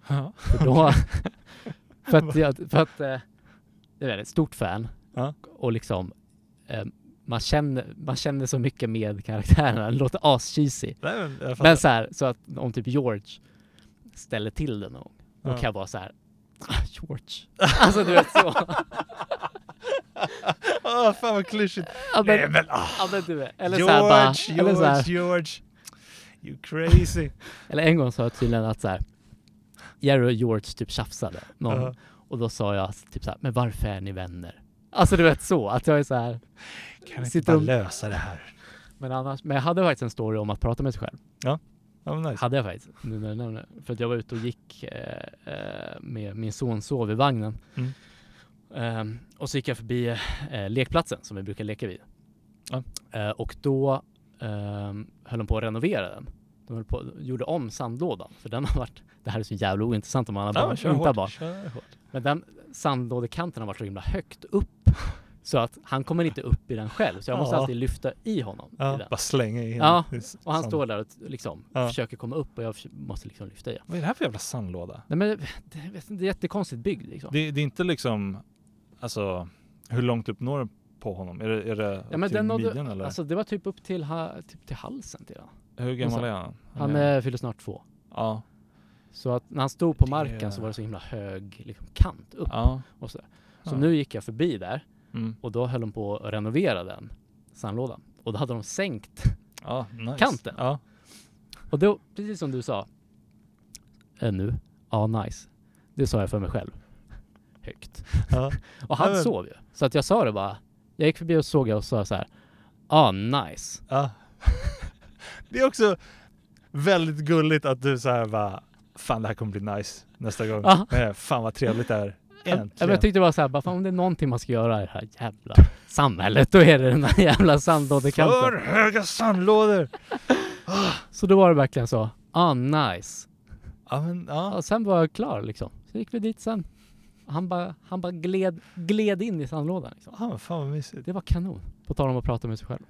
A: Ja.
B: För då, <laughs> för att, jag, för att eh, jag är ett stort fan
A: Ja.
B: och liksom eh, man känner, man känner så mycket med karaktärerna, det låter as-cheesy.
A: Men.
B: Men så här, så att om typ George ställer till det någon gång, då kan jag vara så här. "Ah, George. <laughs> Alltså du vet så. <laughs>
A: Åh, fan vad klyschigt.
B: Ja, men,
A: Nej men ah.
B: ja, men du vet. Eller så här bara,
A: George,
B: eller så
A: George,
B: här,
A: George. You crazy.
B: eller en gång sa jag tydligen att så här, Jerry och George typ tjafsade. Någon,
A: Ja.
B: Och då sa jag typ så här, men varför är ni vänner? Alltså du vet så, att jag är så här.
A: Kan vi inte bara lösa det här?
B: Men annars, men jag hade faktiskt en story om att prata med sig själv.
A: Ja men nice.
B: Hade jag faktiskt, nu när du nämner. För att jag var ute och gick eh, eh, med min son sov i vagnen.
A: Mm.
B: Ehm, och så gick jag förbi eh, lekplatsen som vi brukar leka vid.
A: Ja.
B: Eh, och då ehm, höll de på att renovera den. De höll på, gjorde om sandlådan. För den har varit, det här är så jävla ointressant om man har
A: Ja,
B: barn,
A: kör
B: inte
A: hårt.
B: barn.
A: Kör hårt.
B: Men den sandlådekanten har varit så himla högt upp. Så att han kommer inte upp i den själv. Så jag måste
A: Ja.
B: alltid lyfta i honom. I
A: Ja,
B: den.
A: bara slänga in.
B: Ja,
A: i
B: Och han står där och liksom
A: Ja.
B: försöker komma upp och jag måste liksom lyfta i.
A: Vad är det här för jävla sandlåda?
B: Nej men det, det är jättekonstigt byggd liksom.
A: Det, det är inte liksom, alltså hur långt upp når den på honom? Är det, är det
B: ja, men
A: till
B: den nådde,
A: midjan eller?
B: alltså det var typ upp till, ha, typ till halsen till han.
A: Hur gammal är han?
B: Han är, fyller snart två.
A: Ja.
B: Så att när han stod på marken så var det så himla hög liksom, kant upp
A: Ja.
B: och sådär. Så
A: Ja.
B: nu gick jag förbi där
A: Mm.
B: och då höll de på att renovera den sandlådan. Och då hade de sänkt
A: Ja, nice.
B: Kanten.
A: Ja.
B: Och då, precis som du sa äh, nu, ja nice. Det sa jag för mig själv. Högt.
A: ja. <laughs>
B: Och han
A: Ja,
B: sov ju. Så att jag sa det bara. Jag gick förbi och såg jag och sa så här. Ah nice.
A: Det är också väldigt gulligt att du så här bara, fan det här kommer bli nice nästa gång. Nej, fan vad trevligt det är. Äntligen.
B: Jag tyckte det var så här, bara, fan om det är någonting man ska göra i det här jävla samhället, då är det den här jävla
A: För
B: sandlådekanten.
A: höga sandlådor!
B: Så då var det verkligen så, ah nice.
A: Ja men ja.
B: Och sen var jag klar liksom. Så gick vi dit sen. Han bara, han bara gled, gled in i sandlådan liksom.
A: Ja men fan vad mysigt.
B: Det var kanon. På tal om att prata med sig själv.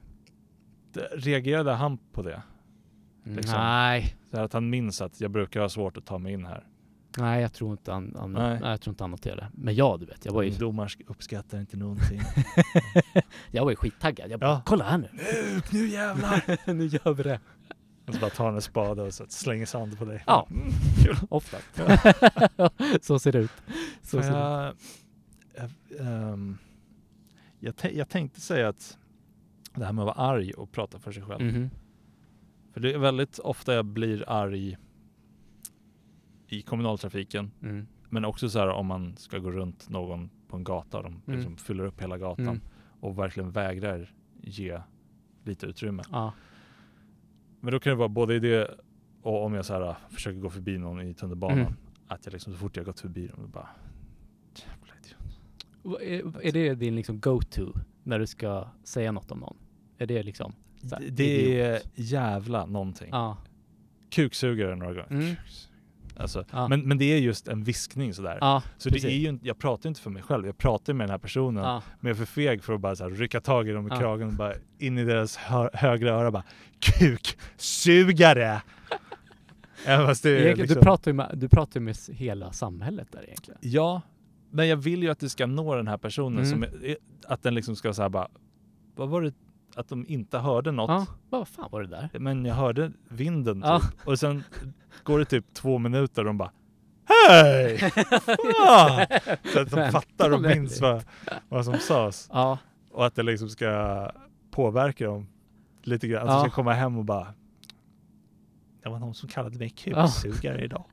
A: Reagerade han på det? Liksom.
B: Nej,
A: Så att han minns att jag brukar ha svårt att ta mig in här.
B: nej jag tror inte han, han
A: Nej.
B: nej. jag tror inte han noterade det. Men jag du vet, jag var ju,
A: Ungdomar sk- uppskattar inte någonting. <laughs>
B: jag var ju skittaggad. Jag bara,
A: Ja.
B: kolla här nu.
A: nu, nu jävlar! <laughs>
B: nu gör vi det.
A: Och så bara tar han en spade och så slänger sand på dig.
B: Ja.
A: Mm, kul.
B: Ofta. <laughs> så ser det ut. Så ser det ut.
A: jag, jag, ehm, jag, tän- jag tänkte säga att det här med att vara arg och prata för sig själv.
B: Mhm.
A: För det är väldigt ofta jag blir arg i kommunaltrafiken.
B: Mm.
A: Men också så här om man ska gå runt någon på en gata och de
B: Mm.
A: liksom fyller upp hela gatan
B: Mm.
A: och verkligen vägrar ge lite utrymme.
B: Ja.
A: Men då kan det vara både i det och om jag så här, försöker gå förbi någon i tunnelbanan.
B: Mm.
A: Att jag liksom så fort jag gått förbi dem bara Jävla
B: Är, är det din liksom go-to när du ska säga något om någon? Är det liksom? Här,
A: Det, det är jävla någonting.
B: Ja.
A: Kuksugare några gånger.
B: Mm.
A: Alltså,
B: Ja.
A: men, men det är just en viskning sådär.
B: Ja,
A: så det
B: precis.
A: är ju, jag pratar inte för mig själv, jag pratar med den här personen.
B: ja.
A: Men jag är för feg för att bara så här, rycka tag i dem i
B: Ja.
A: kragen och bara in i deras hö högra öra bara Kuksugare! det liksom,
B: Du pratar ju med, du pratar med hela samhället där egentligen.
A: Ja, men jag vill ju att det ska nå den här personen
B: Mm.
A: som att den liksom ska säga bara Vad var det? Att de inte hörde något.
B: Ja, vad fan var det där?
A: Men jag hörde vinden typ.
B: Ja.
A: Och sen går det typ två minuter och de bara Hej! Så att de fattar och minns vad, vad som sades.
B: Ja,
A: Och att det liksom ska påverka dem lite grann. Att de ska komma hem och bara Det var någon som kallade mig kuksugare idag.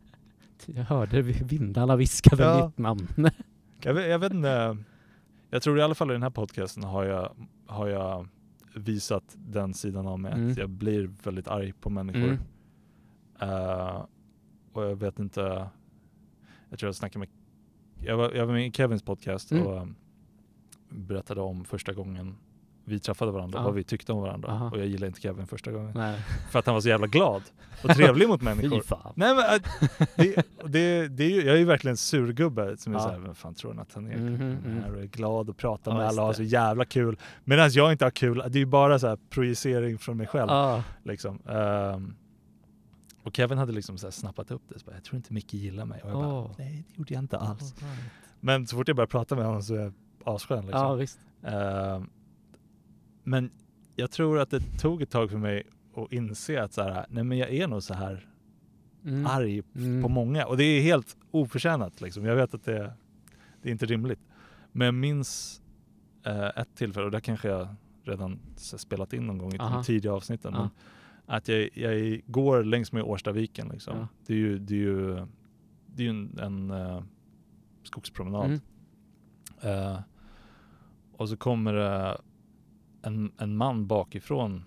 B: jag hörde vindarna viskade
A: Ja.
B: mitt namn.
A: Jag vet, jag vet inte. Jag tror i alla fall i den här podcasten har jag, har jag visat den sidan av mig
B: Mm.
A: att jag blir väldigt arg på människor.
B: Mm.
A: Eh, och jag vet inte, jag tror jag snackade med, jag var, jag var med i Kevins podcast
B: Mm.
A: och um, berättade om första gången vi träffade varandra,
B: Ja.
A: vad vi tyckte om varandra.
B: Aha.
A: Och jag gillade inte Kevin första gången.
B: Nej.
A: För att han var så jävla glad och trevlig mot <laughs> människor.
B: fan.
A: Nej men äh, det, det, det är ju, jag är ju verkligen surgubbe som är
B: Ja.
A: såhär, vem fan tror han att han är?
B: Mm.
A: är och är glad och pratar
B: Ja,
A: med alla och har så jävla kul. Medan jag inte har kul, det är ju bara så här projicering från mig själv.
B: Ja.
A: Liksom. Ehm, och Kevin hade liksom så snappat upp det, så bara, jag tror inte Micke gillar mig. Och jag bara, nej det gjorde jag inte alls.
B: All right.
A: Men så fort jag börjar prata med honom så är jag asskön liksom.
B: Ja, visst.
A: Ehm, men jag tror att det tog ett tag för mig att inse att så här, nej men jag är nog så här
B: Mm.
A: arg
B: Mm.
A: på många. Och det är helt oförtjänat liksom. Jag vet att det, det är inte rimligt. Men jag minns eh, ett tillfälle, och det kanske jag redan spelat in någon gång i de tidiga avsnitten. Men att jag, jag går längs med Årstaviken liksom.
B: Ja.
A: Det är ju, det är ju, det är ju en, en eh, skogspromenad.
B: Mm.
A: Eh, och så kommer det en, en man bakifrån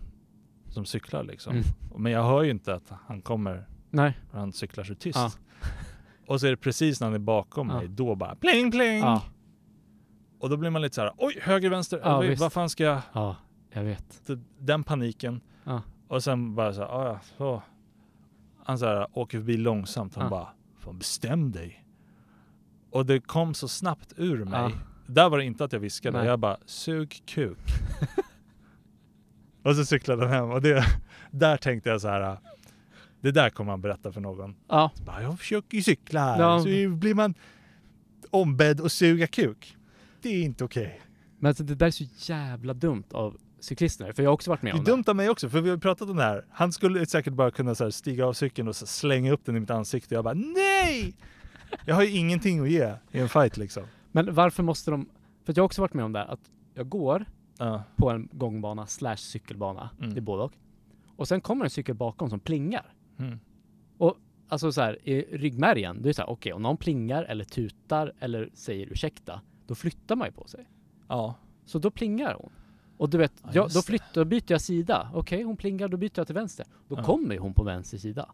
A: som cyklar liksom.
B: Mm.
A: Men jag hör ju inte att han kommer
B: Nej.
A: för han cyklar så tyst.
B: Ja. <laughs>
A: Och så är det precis när han är bakom
B: Ja.
A: mig, då bara pling pling!
B: Ja.
A: Och då blir man lite så här: oj höger vänster,
B: Ja,
A: oj, vad fan ska jag?
B: Ja, jag vet.
A: Den paniken.
B: Ja.
A: Och sen bara så här, "Ah, ja, så. Han så här, åker förbi långsamt, han
B: Ja.
A: bara, fan bestäm dig. Och det kom så snabbt ur mig. Där var det inte att jag viskade,
B: Nej.
A: jag bara, sug kuk. och så cyklade han hem och det, där tänkte jag så här. Det där kommer han berätta för någon.
B: Ja.
A: Så bara, jag försöker ju cykla här.
B: Ja.
A: Så blir man ombedd att suga kuk. Det är inte okej.
B: Men alltså, det där är så jävla dumt av cyklisterna. För jag har också varit med
A: Det är
B: om det.
A: dumt av mig också, för vi har pratat om det här. Han skulle säkert bara kunna så stiga av cykeln och slänga upp den i mitt ansikte. Jag bara NEJ! Jag har ju ingenting att ge i en fight liksom.
B: Men varför måste de... För jag har också varit med om det att jag går
A: Ja.
B: på en gångbana slash cykelbana.
A: Mm.
B: Det är både och. Och sen kommer en cykel bakom som plingar.
A: Mm.
B: Alltså så här, i ryggmärgen, då är det så här, okej, om någon plingar eller tutar eller säger ursäkta, då flyttar man ju på sig.
A: ja.
B: Så då plingar hon. Och du vet,
A: Ja,
B: jag, då,
A: det.
B: flyttar, då byter jag sida. Okej, hon plingar, då byter jag till vänster. Då
A: Ja.
B: kommer ju hon på vänster sida.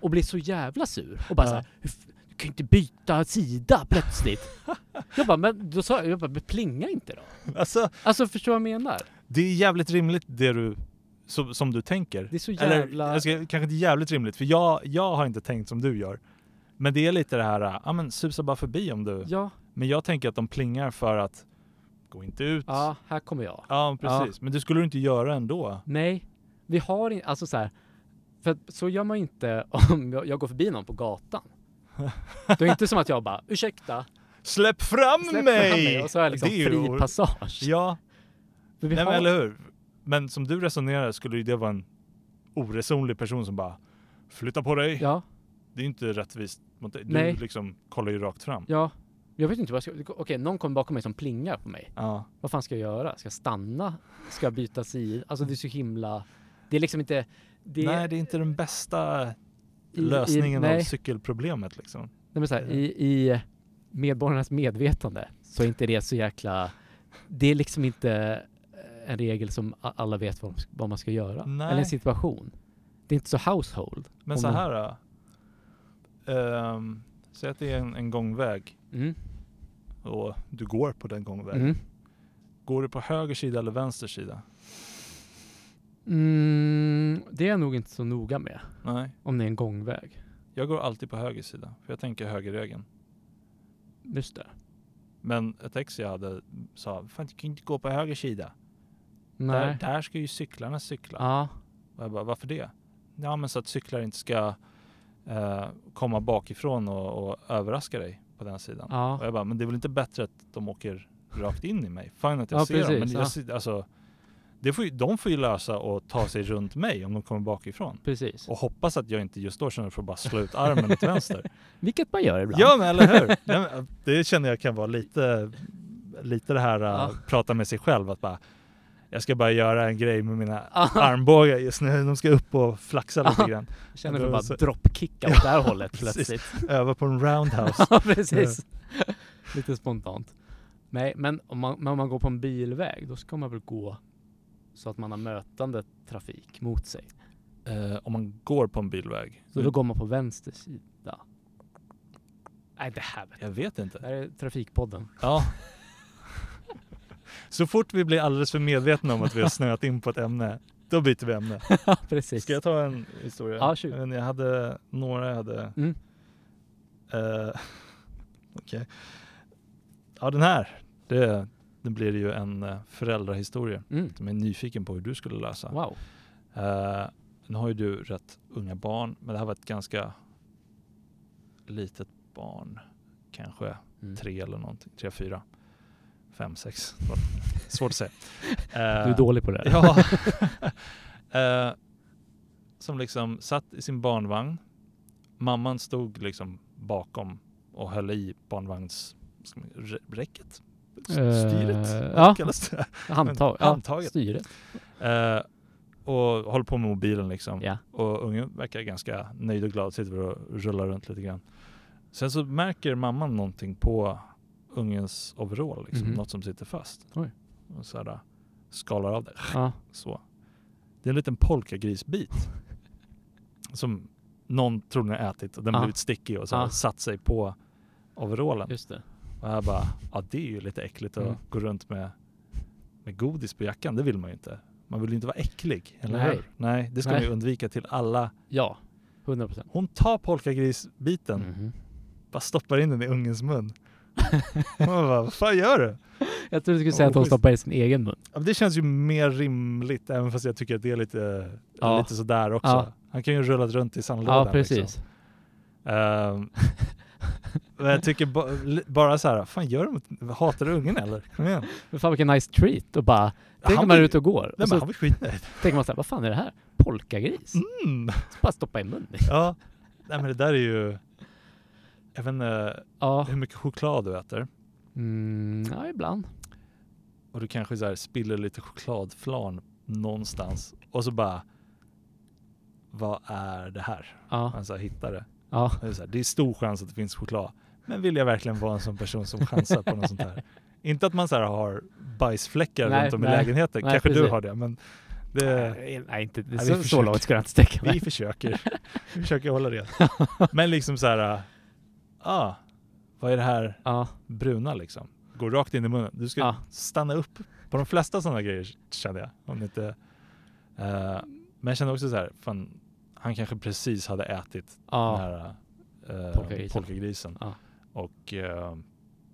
B: Och blir så jävla sur. Och bara
A: Ja.
B: så här, "Hur f- du kan ju inte byta sida plötsligt. <laughs> jag bara, men då sa jag, jag bara, men plinga inte då.
A: Alltså,
B: Alltså förstår vad jag menar?
A: det är jävligt rimligt det du, som, som du tänker.
B: Det är så
A: Eller
B: jävla...
A: jag ska, kanske inte jävligt rimligt, för jag, jag har inte tänkt som du gör. Men det är lite det här, ja men susa bara förbi om du...
B: Ja,
A: Men jag tänker att de plingar för att gå inte ut.
B: ja, här kommer jag.
A: Ja, precis. Men det skulle du inte göra ändå.
B: Nej, vi har inte, alltså så här, för så gör man inte <laughs> om jag, jag går förbi någon på gatan. Det är inte som att jag bara, ursäkta,
A: Släpp fram
B: släpp
A: mig!
B: fram mig och så är jag liksom
A: Det är ju
B: fri passage.
A: Ja,
B: vi
A: nej,
B: har,
A: men eller hur? Men som du resonerar skulle ju det vara en oresonlig person som bara flytta på dig.
B: Ja,
A: Det är ju inte rättvist mot dig. Du
B: Nej.
A: liksom kollar ju rakt fram.
B: ja. Jag vet inte vad jag ska, okej någon kommer bakom mig som plingar på mig.
A: Ja.
B: Vad fan ska jag göra? Ska jag stanna? Ska jag byta sida? Alltså det är så himla, det är liksom inte, det
A: Nej, det är inte den bästa lösningen
B: i,
A: av
B: nej,
A: cykelproblemet liksom.
B: nej men så här, i, i medborgarnas medvetande så är inte det så jäkla, det är liksom inte eh, en regel som alla vet vad, vad man ska göra.
A: Nej.
B: Eller en situation. Det är inte så household.
A: Men så här då. Ehm, säg att det är en, en gångväg
B: Mm.
A: och du går på den gångvägen.
B: Mm.
A: Går du på höger sida eller vänster sida?
B: Mm, det är jag nog inte så noga med.
A: Nej,
B: Om det är en gångväg.
A: jag går alltid på höger sida. För jag tänker högerregeln.
B: Just det.
A: Men ett ex jag hade sa, fan du kan inte gå på höger sida. Där,
B: Nej.
A: där ska ju cyklarna cykla.
B: Ja.
A: Och jag bara, varför det? Ja men så att cyklar inte ska eh, komma bakifrån och, och överraska dig på den sidan.
B: Ja.
A: Och jag bara, men det är väl inte bättre att de åker rakt in i mig? Fine att jag
B: Ja,
A: ser dem, men
B: precis,
A: jag,
B: ja.
A: ser- alltså, det får ju, de får ju lösa och ta sig runt mig om de kommer bakifrån.
B: Precis.
A: Och hoppas att jag inte just då känner för att bara slå ut armen åt vänster. <laughs>
B: Vilket man gör ibland.
A: Ja men eller hur! Det känner jag kan vara lite, lite det här
B: Ja.
A: uh, prata med sig själv att bara jag ska bara göra en grej med mina armbågar just nu. De ska upp och flaxa lite grann.
B: Jag känner för att bara
A: så-
B: droppkicka åt det här <laughs> hållet plötsligt.
A: Öva på en roundhouse. <laughs>
B: Ja, precis. Lite spontant. Nej, men om man, men om man går på en bilväg, då ska man väl gå så att man har mötande trafik mot sig.
A: Eh, om man går på en bilväg.
B: Så då går man på vänster sida. Nej, det här vet jag.
A: Jag vet
B: Det
A: inte.
B: här är Trafikpodden.
A: Ja. <laughs> Så fort vi blir alldeles för medvetna om att vi har snöat in på ett ämne, då byter vi ämne. <laughs>
B: Precis.
A: Ska jag ta en historia?
B: Ja, shoot.
A: jag, hade några jag hade...
B: Mm.
A: Eh, <laughs> Okej. Ja, den här. Det, det blir ju en eh, föräldrahistoria
B: Mm.
A: som jag är nyfiken på hur du skulle lösa.
B: Wow.
A: Eh, nu har ju du rätt unga barn, men det här var ett ganska litet barn. Kanske
B: Mm.
A: tre eller någonting. Tre, fyra, fem, sex. Svårt <laughs> att säga.
B: Du är dålig på det.
A: Ja. <laughs> eh, som liksom satt i sin barnvagn. Mamman stod liksom bakom och höll i barnvagnsräcket. Styret?
B: Eh,
A: Vad
B: ja.
A: kallas det?
B: Handtag. Ja,
A: handtaget.
B: styret.
A: Eh, och håller på med mobilen liksom.
B: Ja.
A: Och ungen verkar ganska nöjd och glad, sitter och rullar runt lite grann. Sen så märker mamman någonting på ungens overall, liksom,
B: Mhm.
A: något som sitter fast.
B: Oj.
A: Och så här, skalar av det.
B: Ja.
A: Så. Det är en liten polkagrisbit. <laughs> som någon troligen ätit och den
B: Ja.
A: blivit stickig och så
B: Ja.
A: satt sig på overallen.
B: Just det.
A: Och jag bara, ja det är ju lite äckligt att
B: Mm.
A: gå runt med, med godis på jackan. Det vill man ju inte. Man vill ju inte vara äcklig, eller
B: Nej.
A: hur? Nej, det ska
B: Nej.
A: man ju undvika till alla.
B: Ja, 100 procent.
A: Hon tar polkagrisbiten,
B: Mhm.
A: bara stoppar in den i ungens mun. <laughs> Man bara, vad fan gör du?
B: Jag trodde du skulle säga att hon stoppar i sin egen mun.
A: Ja, det känns ju mer rimligt, även fast jag tycker att det är lite,
B: Ja.
A: lite sådär också.
B: Ja.
A: Han kan ju rullat runt i sandlådan.
B: Ja, precis.
A: Liksom. Ehm, men jag tycker ba, bara så här, fan gör mot, hatar du ungen eller? Kom igen.
B: Men fan vilken nice treat och bara, tänk om man är ute och går
A: Nej,
B: och så
A: han blir skitnöjd.
B: tänker man såhär, vad fan är det här? Polkagris?
A: Mm.
B: Så bara stoppa i munnen.
A: Ja, nej men det där är ju, jag vet inte
B: Ja,
A: hur mycket choklad du äter.
B: mm, ja ibland.
A: Och du kanske så här spiller lite chokladflarn någonstans. Och så bara, vad är det här?
B: Ja,
A: Man så här hittar det.
B: ja.
A: Det är, så här, det är stor chans att det finns choklad. Men vill jag verkligen vara en sån person som chansar på något sånt här? <laughs> Inte att man så här har bajsfläckar
B: Nej,
A: runt om i
B: nej.
A: lägenheten.
B: Nej,
A: Kanske du
B: precis.
A: har det, men det,
B: Nej, inte det,
A: vi
B: så, så långt ska jag inte sträcka
A: vi
B: mig.
A: försöker. Vi försöker hålla det. <laughs> Men liksom så här, ah, vad är det här
B: Ja,
A: bruna liksom? Går rakt in i munnen. Du ska
B: Ja.
A: stanna upp på de flesta sådana grejer känner jag. Om inte, eh, men jag känner också så här, fan, han kanske precis hade ätit den
B: ja,
A: här eh,
B: Polkagrisen.
A: polkagrisen.
B: Ja.
A: Och eh,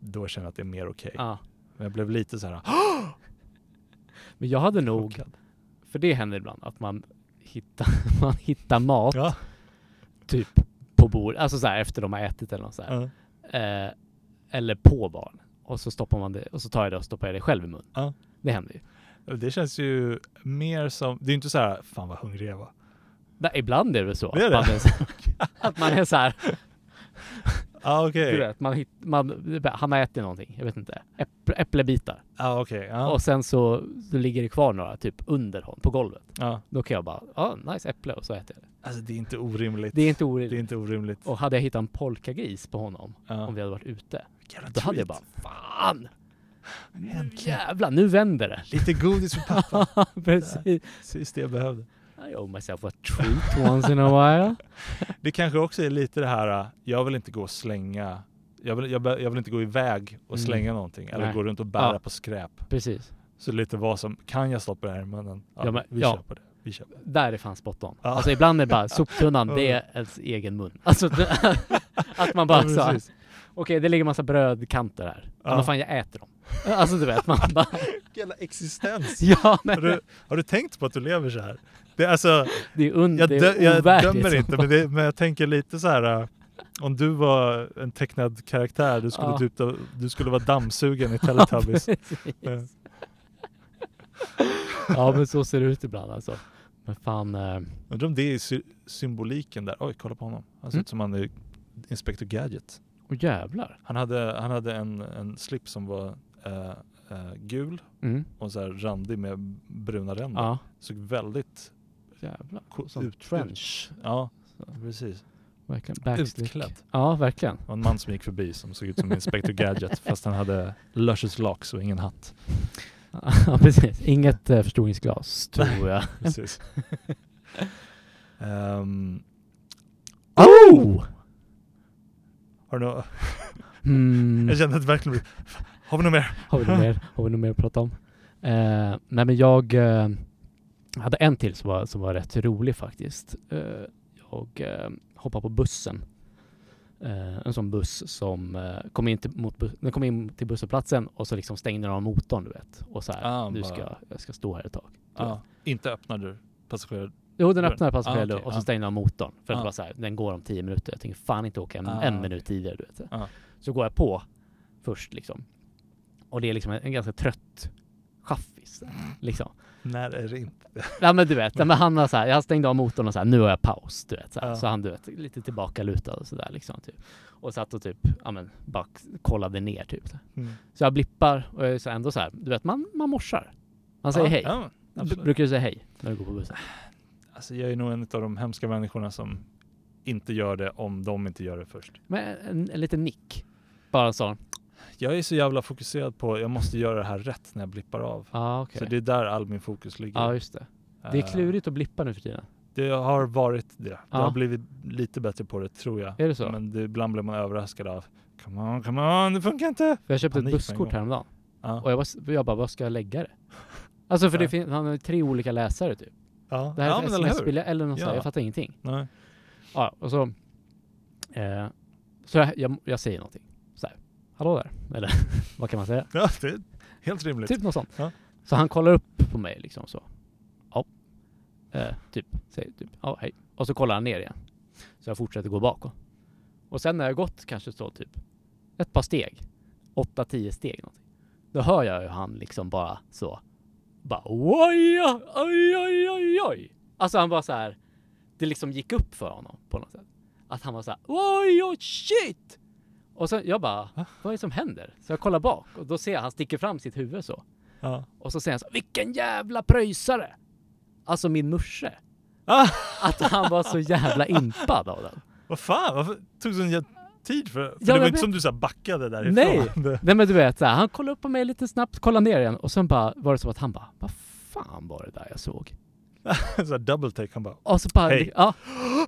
A: då känner jag att det är mer okej.
B: ja.
A: Men jag blev lite så här, <gasps>
B: Men jag hade nog,
A: chockad.
B: för det händer ibland, att man hittar, <laughs> man hittar mat
A: Ja.
B: typ på bordet, alltså så här efter de har ätit eller något så.
A: Ja.
B: Eh, eller på barn. Och så stoppar man det, och så tar jag det och stoppar jag det själv i mun.
A: Ja.
B: Det händer ju.
A: Det känns ju mer som, det är inte så här, fan vad hungrig jag var.
B: Nej, ibland är det så.
A: Det är det? <laughs>
B: Att man är så här, <laughs>
A: Ja okej.
B: du vet, man, hit, man, han har ätit någonting, jag vet inte, äpple, äpplebitar.
A: Ja okej. Ja.
B: Och sen så, så ligger det kvar några typ under honom, på golvet.
A: ja.
B: Då kan jag bara, ja, nice äpple och så äter jag det.
A: Alltså det är inte orimligt.
B: Det är inte
A: Det är
B: orimligt.
A: inte orimligt.
B: Och hade jag hittat en polkagris på honom,
A: Ja.
B: om vi hade varit ute,
A: Jävla
B: då hade jag bara, fan!
A: Äntligen.
B: jävlar, nu vänder det.
A: Lite godis för pappa. <laughs>
B: Precis.
A: Precis det jag behövde.
B: I owe myself a treat once in a while. <laughs>
A: Det kanske också är lite det här, äh, jag vill inte gå och slänga, jag vill, jag, jag vill inte gå iväg och
B: Mm.
A: slänga någonting eller
B: Nej.
A: gå runt och bära
B: Ja.
A: på skräp.
B: Precis.
A: Så lite vad som, kan jag stoppa det här i munnen? Ja,
B: Ja, men-
A: vi
B: ja.
A: på det. Vi på det.
B: Där är fan spot on.
A: Ja.
B: Alltså ibland är det bara <laughs> soptunnan, det är ens egen mun. Alltså <laughs> att man bara
A: Ja,
B: så okej det ligger massa brödkanter här. Ja. Men fan jag äter dem. Alltså du vet, man bara,
A: Jävla existens.
B: ja
A: Har
B: men
A: du, har du tänkt på att du lever så här? Det alltså,
B: det är, un,
A: jag, dö, jag
B: ovärdigt.
A: dömer inte, men, det, men jag tänker lite så här. äh, Om du var en tecknad karaktär, du skulle,
B: Ja.
A: typ, du skulle vara dammsugen i <laughs> Teletubbies. Ja.
B: Ja men så ser det ut ibland alltså. Men fan, eh,
A: Undrar om det är sy- symboliken där. Oj, kolla på honom. Han ser
B: Mm.
A: ut som han är Inspector Gadget.
B: åh jävlar.
A: Han hade, han hade en, en slip som var eh, eh, gul
B: Mm.
A: och så här randig med bruna ränder.
B: Ja,
A: Såg väldigt
B: jävlar. Som
A: ut.
B: trench.
A: Ja, precis.
B: Verkligen.
A: Utklädd.
B: Ja, verkligen.
A: Det var en man som gick förbi som såg ut som Inspector Gadget <laughs> fast han hade luscious locks och ingen hatt. <laughs>
B: Ja, precis. Inget uh, förstoringsglas, <laughs> tror jag.
A: Precis. Ehm,
B: Oh!
A: har du nå-
B: Mm.
A: Jag kände att det verkligen blev- Har vi något mer?
B: Har vi något mer, har vi något mer att prata om? Eh, nej men jag eh, hade en till som var, som var rätt rolig faktiskt. Eh, jag eh, hoppade på bussen. Eh, en sån buss som eh, kom in till, mot den kom in till busshållplatsen och så liksom stängde de motorn du vet. Och så här,
A: Ah,
B: du
A: bara-
B: ska, jag ska stå här ett tag. Du vet.
A: inte öppnade passagerare...
B: Jo den öppnade passagerare
A: Ah, okej,
B: och så
A: ah.
B: stängde de motorn. För att
A: Ah.
B: det var så här, den går om tio minuter. Jag tänker fan inte åka en,
A: Ah,
B: en minut tidigare du vet.
A: Ah.
B: Så går jag på först liksom. Och det är liksom en, en ganska trött chaffis. Liksom.
A: När är det inte?
B: Ja men du vet, <laughs> men han har så här, jag stängde av motorn och så här, nu har jag paus, du vet. Så.
A: Ja.
B: så han du vet, lite tillbaka lutad och sådär liksom. Typ. Och satt och typ, ja men bara kollade ner typ.
A: Mm.
B: Så jag blippar och jag är så ändå så här, du vet man, man morsar. Man säger
A: Ja,
B: hej.
A: Ja, absolut.
B: brukar du säga hej när du går på bussen? <sighs>
A: Alltså jag är nog en av de hemska människorna som inte gör det om de inte gör det först.
B: Men en, en liten nick. Bara en sån.
A: Jag är så jävla fokuserad på jag måste göra det här rätt när jag blippar av.
B: Ja okej.
A: Så det är där all min fokus ligger.
B: Ja just det. Det är
A: Eh,
B: klurigt att blippa nu för tiden.
A: Det har varit det. Det
B: Ja.
A: har blivit lite bättre på det tror jag.
B: Är det så?
A: Men det, ibland blir man överraskad av Come on, come on, det funkar inte!
B: För jag köpte
A: panik
B: ett busskort häromdagen.
A: Ja.
B: Och jag, var, jag bara, vad ska jag lägga det? Alltså för det
A: Ja.
B: fin- han har tre olika läsare typ.
A: Ja,
B: Det här
A: ja
B: är ett
A: eller
B: något
A: Ja.
B: jag fattar ingenting.
A: Nej.
B: Ja, och så... Eh, så jag, jag, jag säger någonting. Hallå där. Eller <laughs> vad kan man säga?
A: Ja, det är helt rimligt.
B: Typ något sånt.
A: Ja.
B: Så han kollar upp på mig liksom så. Ja. Eh, typ, säger typ, ja hej. Och så kollar han ner igen. Så jag fortsätter gå bakåt. Och sen när jag gått kanske så typ ett par steg, åtta, tio steg någonting. Då hör jag ju han liksom bara så, bara oj, oj, oj, oj, oj. Alltså han bara så här, det liksom gick upp för honom på något sätt. Att han var så här, oj, oj, shit! Och sen jag bara,
A: Va?
B: vad är det som händer? Så jag kollar bak och då ser jag han sticker fram sitt huvud så.
A: Ja.
B: Och så säger han så vilken jävla pröjsare! Alltså min morse.
A: Ah,
B: Att han var så jävla impad av den.
A: vad fan, varför tog sån jä- tid för, för
B: Ja,
A: det var
B: jag
A: inte som du så backade därifrån.
B: Nej. <laughs> Nej men du vet, så här, han kollade upp på mig lite snabbt, kollade ner igen och sen bara var det som att han bara, vad fan var det där jag såg? <laughs>
A: så double take, han bara
B: Och så bara, ja,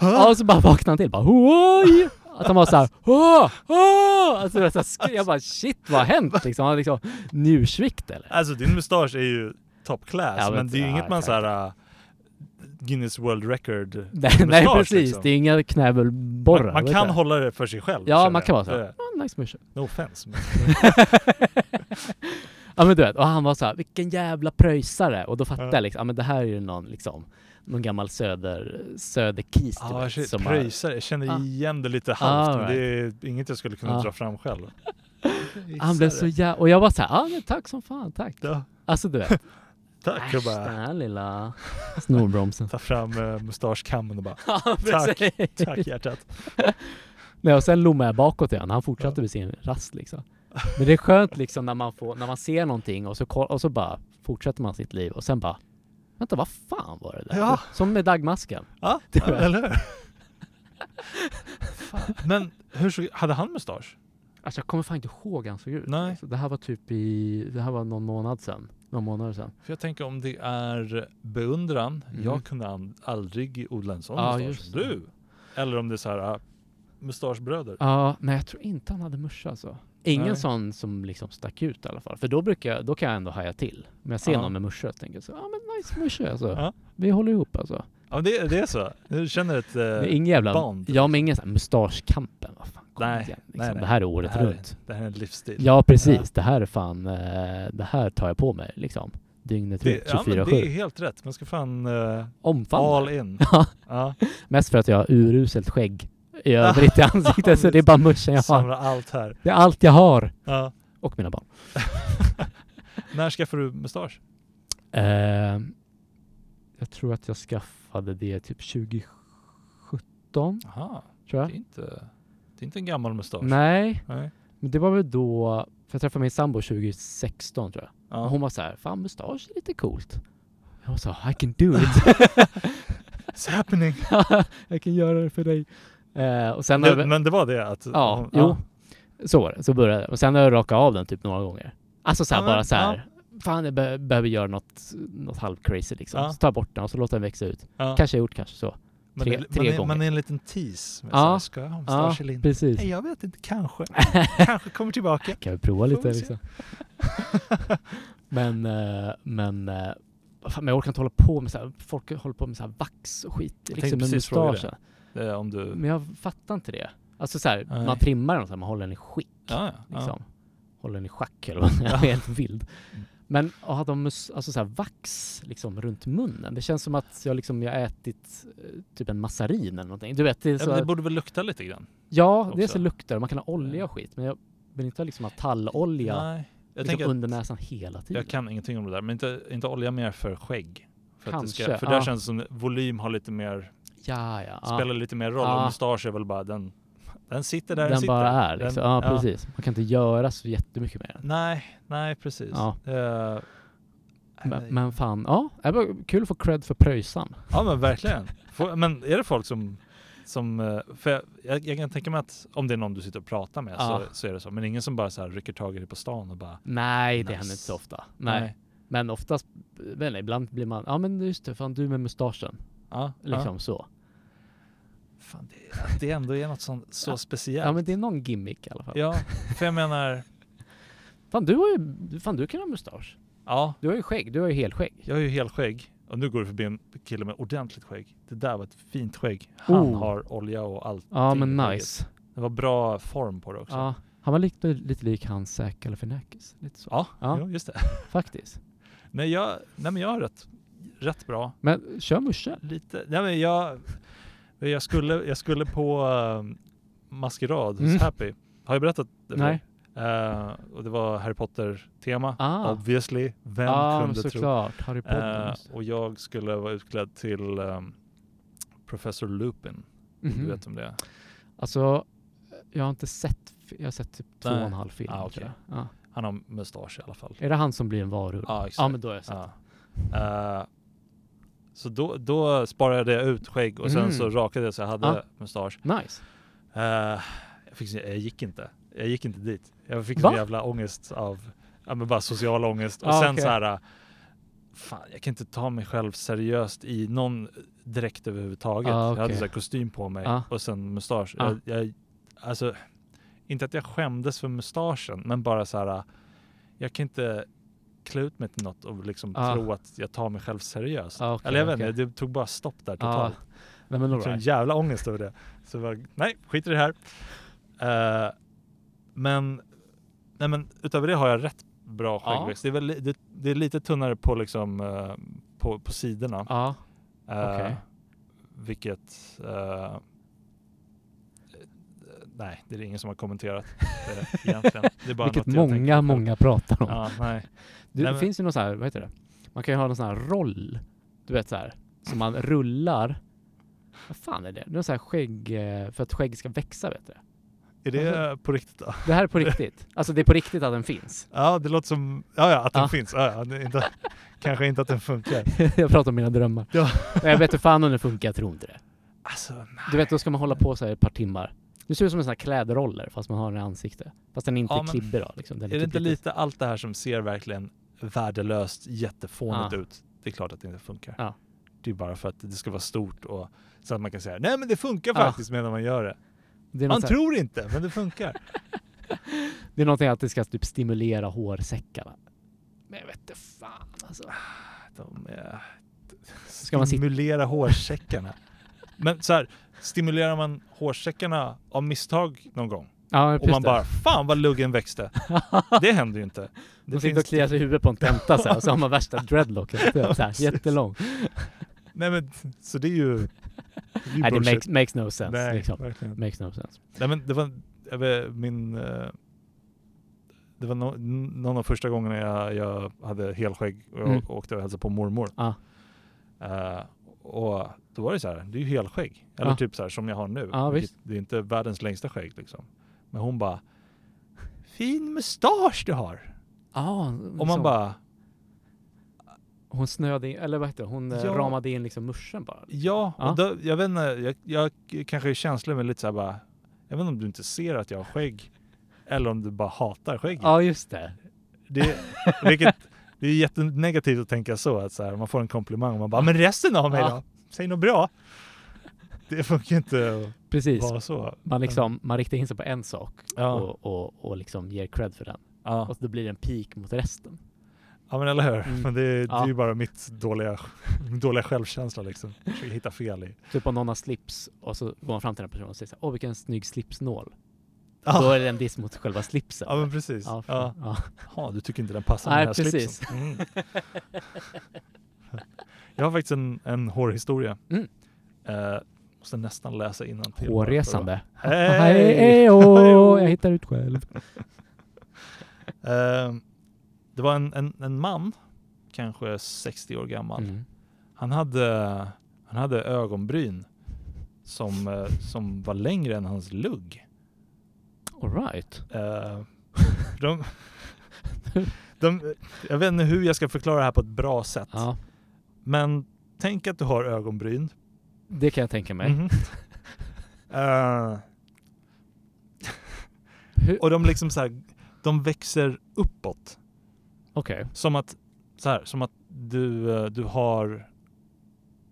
B: ja, och så bara vaknade han till, bara oj! Att han var såhär, åh, åh! Alltså, så här jag bara shit vad har hänt liksom? Han har liksom njursvikt eller?
A: Alltså din mustasch är ju top class,
B: Ja,
A: men det är ju
B: ja,
A: inget man såhär uh, Guinness World Record <laughs>
B: Nej, nej
A: mustasch,
B: precis,
A: liksom.
B: det är inga knäbelborrar.
A: Man, man kan
B: jag.
A: hålla det för sig själv.
B: Ja, man kan vara så.
A: Det-
B: Ah, nice morse.
A: No offense. Men, <laughs>
B: Ja men du vet, och han var så här, vilken jävla pröjsare! Och då fattade
A: Ja.
B: jag liksom, ja men det här är ju någon liksom, någon gammal söder, söderkis
A: ah,
B: vet, som har-
A: pröjsare, jag känner
B: Ah.
A: igen det lite halvt,
B: Ah,
A: men det är inget jag skulle kunna
B: Ah.
A: dra fram själv. <laughs>
B: Han blev så jävla, och jag var så här, ja men tack som fan, tack.
A: Ja,
B: Alltså du vet, <laughs>
A: tack
B: äsch den
A: bara
B: här lilla <laughs> snorbromsen.
A: ta fram uh, mustaschkammen och bara Tack. tack hjärtat.
B: Nej, och sen lommade jag bakåt igen, han fortsatte med sin rast liksom. Men det är skönt liksom när man får, när man ser någonting och så, och så bara fortsätter man sitt liv och sen bara Vänta, vad fan var det där?
A: Ja.
B: Som med dagmasken.
A: Ja, eller hur? <laughs> Men hur såg, hade han mustasch?
B: Alltså jag kommer fan inte ihåg hur han såg ut.
A: Nej.
B: Alltså, det här var typ i, det här var någon månad sedan. Någon månad sedan.
A: För jag tänker om det är beundran,
B: Mm.
A: jag kunde aldrig odla en sån
B: Ja,
A: mustasch som du. Eller om det är så här uh, mustaschbröder.
B: Ja, nej jag tror inte han hade morsa alltså. Ingen
A: Nej.
B: sån som liksom stack ut i alla fall. För då brukar jag, då kan jag ändå haja till. Om jag ser
A: Ja.
B: någon med morsa så tänker så, ja men nice morsa alltså.
A: Ja.
B: Vi håller ihop alltså.
A: Ja, det, det är så. Du känner ett uh,
B: ingen jävla,
A: band.
B: ja men ingen sån här mustaschkampen. Vad fan, kom
A: Nej,
B: igen. Liksom.
A: nej, nej.
B: Det här är året
A: det, här,
B: runt.
A: det här är en livsstil.
B: Ja precis,
A: Ja.
B: det här är fan, eh, det här tar jag på mig liksom. Dygnet runt,
A: ja, men
B: 24-7.
A: det är helt rätt. Man ska fan uh,
B: Omfamna.
A: all in. <laughs>
B: Ja, mest för att jag har uruselt skägg i övrigt i ansiktet så det är bara morsan jag har.
A: allt här.
B: Det är allt jag har.
A: Ja.
B: Och mina barn. <laughs>
A: När skaffade du mustasch?
B: Eh, jag tror att jag skaffade det typ 2017,
A: Aha,
B: tror
A: det är
B: jag.
A: inte, det är inte en gammal mustasch.
B: Nej,
A: Nej.
B: men det var väl då, för jag träffade min sambo 2016 tror jag.
A: Ja.
B: Och hon var så här, fan mustasch är lite coolt. Jag var så I can do it. <laughs> <laughs>
A: It's happening.
B: jag kan göra det för dig. Eh, och sen
A: Det,
B: jag,
A: men det var det att...
B: Ja,
A: hon-
B: jo. så var det. Så började det. Och sen har jag rakat av den typ några gånger. Alltså så här,
A: Ja,
B: bara så här. Fan, jag be- behöver göra något, något halv crazy liksom.
A: Ja.
B: Så tar jag bort den och så låter den växa ut.
A: ja.
B: Kanske jag gjort kanske så.
A: Men
B: tre-
A: det-
B: tre
A: man,
B: gånger.
A: man är en liten tease. Med
B: Ja.
A: här, Ska jag ha mustasch eller inte?
B: precis.
A: Nej, jag vet inte. Kanske. <laughs> Kanske kommer tillbaka.
B: Kan vi prova lite
A: vi
B: liksom. <laughs> men, eh, men, eh, men jag orkar inte hålla på med så här, folk håller på med så här vax och skit liksom med mustaschen.
A: Det är om du...
B: Men jag fattar inte det. Alltså så här,
A: Nej.
B: man trimmar den så här, man håller den i skick.
A: Ja, ja.
B: liksom. Håller den i schack eller vad <laughs> Jag är helt vild. Men att ha de alltså så här, vax liksom runt munnen. Det känns som att jag liksom jag ätit eh, typ en massarin eller någonting. Du vet, det
A: Ja,
B: så
A: men det borde väl lukta lite grann?
B: ja,
A: också.
B: det är så luktar. Man kan ha olja och skit. Men jag vill inte ha liksom ha tallolja
A: Nej. Jag
B: liksom under näsan hela tiden.
A: jag kan ingenting om det där. Men inte, inte olja mer för skägg. För, det ska,
B: Kanske,
A: för där
B: ja.
A: känns det som volym har lite mer,
B: Ja, ja. ja.
A: spelar lite mer roll.
B: Ja.
A: Och mustasch är väl bara den, den sitter där den,
B: den
A: sitter.
B: bara är liksom.
A: Den-
B: ja, precis. Man kan inte göra så jättemycket med den.
A: Nej, nej precis.
B: Ja.
A: Eh,
B: Men, men fan, ja. Det var kul att få cred för pröjsan.
A: Ja men verkligen. Men är det folk som, som eh, för jag, jag, jag kan tänka mig att om det är någon du sitter och pratar med
B: Ja.
A: så, så är det så. Men ingen som bara så här rycker tag i dig på stan och bara
B: Nej, det
A: Nice.
B: händer inte så ofta. Nej. Men oftast, men ibland blir man, ja men just det, fan du med mustaschen.
A: Ja,
B: Liksom
A: ja.
B: så.
A: Fan, det, att det ändå är något sånt, så
B: Ja.
A: speciellt.
B: Ja men det är någon gimmick i alla fall.
A: Ja, för jag menar,
B: Fan du har ju, fan du kan ha mustasch.
A: ja,
B: Du har ju skägg, du har ju helskägg.
A: jag har ju helskägg och nu går det förbi en kille med ordentligt skägg. Det där var ett fint skägg. Han
B: Oh.
A: har olja och allt.
B: Ja men nice.
A: Det var bra form på det också.
B: Ja. Han var lite, lite lik hans Zac Galifianakis. Lite så.
A: Ja,
B: Ja.
A: Jo, just det. <laughs>
B: Faktiskt.
A: Nej, jag, nej men jag har rätt, rätt bra.
B: Men kör muschel.
A: Lite, nej men jag, jag skulle, jag skulle på uh, maskerad hos
B: Mm.
A: Happy. Har jag berättat det för
B: Nej.
A: Eh, och det var Harry Potter-tema,
B: Ah.
A: obviously. Vem
B: men
A: kunde tro?
B: Harry Potter. Det.
A: och jag skulle vara utklädd till um, Professor Lupin.
B: Mhm.
A: Du vet om det är?
B: Alltså, jag har inte sett, jag har sett typ två och en halv film.
A: Ah,
B: jag. Ja.
A: Han har mustasch i alla fall.
B: Är det han som blir en varulv?
A: Ja, exakt.
B: Ja men då har jag sett.
A: Ja. Så då, då sparade jag ut skägg och sen
B: Mm.
A: så rakade jag så jag hade
B: Ja.
A: mustasch.
B: Nice.
A: Eh, jag, fick, jag gick inte. Jag gick inte dit. Jag fick
B: Va?
A: en jävla ångest av, ja men bara social ångest. Och
B: Ah,
A: sen
B: okej.
A: så här, fan jag kan inte ta mig själv seriöst i någon dräkt överhuvudtaget.
B: Ah,
A: Jag hade
B: okej.
A: så här kostym på mig
B: Ah.
A: och sen mustasch.
B: Ah.
A: Jag, jag, alltså, inte att jag skämdes för mustaschen, men bara så här, jag kan inte klä ut mig till något och liksom
B: Ah.
A: tro att jag tar mig själv seriöst.
B: Ah, okej,
A: Eller jag vet inte, det tog bara stopp där totalt.
B: Nej men
A: Jag fick en jävla ångest över det. Så jag bara, nej, skit i det här. Eh, men, nej men utöver det har jag rätt bra
B: Ja.
A: skäggväxt. Det, är väl, det, det är lite tunnare på liksom eh, på, på sidorna.
B: Ja.
A: Eh,
B: okej.
A: Vilket eh, Nej, det är ingen som har kommenterat det egentligen. Det är bara
B: Vilket många, många pratar om.
A: Ja, nej.
B: Det
A: Nej, men-
B: finns ju någon sån här, vad heter det? Man kan ju ha någon sån här roll. Du vet så här. Som man rullar. Vad fan är det? Det är någon sån här skägg, eh, för att skägg ska växa vet du.
A: Är det på riktigt då?
B: Det här är på riktigt. <laughs> Alltså det är på riktigt att den finns.
A: Ja, det låter som, ja, ja att den
B: Ja.
A: finns. Ja, ja, det är inte, kanske inte att den funkar. <laughs>
B: jag pratar om mina drömmar.
A: Ja.
B: Men Jag vet inte fan om det funkar, jag tror inte det.
A: Alltså, nej.
B: Du vet, då ska man hålla på så här ett par timmar. Det ser ut som en sån här klädroller fast man har den i ansikte. Fast den är inte
A: Ja,
B: klibbig då. Liksom. Den
A: Är det
B: typ
A: inte lite allt det här som ser verkligen värdelöst, jättefånigt
B: Ja.
A: ut? Det är klart att det inte funkar.
B: Ja.
A: Det är bara för att det ska vara stort och så att man kan säga nej men det funkar faktiskt medan man gör det.
B: Det
A: Man tror inte, men det funkar. <laughs>
B: det är någonting att det ska typ stimulera hårsäckarna. Men jag vet inte fan alltså.
A: De är...
B: Ska
A: Stimulera hårsäckarna. Men så här, stimulerar man hårsäckarna av misstag någon gång?
B: Ja,
A: Och man
B: det.
A: bara fan vad luggen växte. <laughs> Det händer ju inte. Det
B: Man sitter och kliar sig i huvudet på en tenta så här, och så har man <laughs> värsta dreadlocken. Så här, jättelång.
A: Nej men så det är ju... Det är ju
B: Nej, det makes, makes no sense.
A: Nej,
B: liksom. Makes no sense.
A: Nej men det var, vet, min... eh, Det var no, någon av första gångerna jag, jag hade helskägg och
B: Mm.
A: åkte och hälsade på mormor.
B: Ja.
A: Eh, och då var det så här, det är ju helskägg. Eller
B: Ja.
A: typ så här som jag har nu.
B: Visst.
A: Det är inte världens längsta skägg liksom. Men hon bara, fin mustasch du har.
B: Ja,
A: Och man bara,
B: Hon snöade in, eller vad heter det, hon eh,
A: Ja.
B: ramade in liksom muschen bara.
A: Ja,
B: Ja.
A: och då, jag vet inte, jag, jag kanske är känslig med lite såhär bara, jag vet inte om du inte ser att jag har skägg eller om du bara hatar skägg.
B: Ja, just det.
A: Det, vilket, det är jättenegativt att tänka så, att så här, man får en komplimang och man bara, men resten av mig
B: Ja.
A: då? Säg något bra. Det funkar inte
B: Precis.
A: vara så.
B: Man, liksom, man riktar in sig på en sak
A: Ja.
B: och, och, och liksom ger cred för den.
A: Ja,
B: Och då blir det en peak mot resten.
A: ja men eller hur.
B: Mm.
A: Men det, det
B: Ja.
A: är ju bara mitt dåliga, <laughs> dåliga självkänsla liksom. Försöker hitta fel i.
B: Typ om någon har slips och så går man fram till den personen och säger så åh vilken snygg slipsnål.
A: Ja.
B: Då är det en diss mot själva slipsen.
A: Ja men precis.
B: Ja,
A: Ja.
B: ja.
A: Ja, du tycker inte den passar
B: Nej,
A: med den här
B: precis.
A: slipsen. Mm. Jag har faktiskt en, en hårhistoria.
B: Mm.
A: Eh, måste nästan läsa innan till.
B: Hårresande. <laughs>
A: Hej!
B: Hej, hej, jag hittar ut själv. <laughs>
A: Eh, det var en, en, en man, kanske 60 år gammal.
B: Mm.
A: Han, hade, han hade ögonbryn som, eh, som var längre än hans lugg.
B: All right.
A: Eh, <laughs> de, de, jag vet inte hur jag ska förklara det här på ett bra sätt.
B: Ja,
A: Men tänk att du har ögonbryn.
B: Det kan jag tänka mig.
A: Mhm. <laughs> Eh,
B: Hur-
A: och de liksom så här, de växer uppåt.
B: Okej.
A: Som att, så här, som att du, eh, du har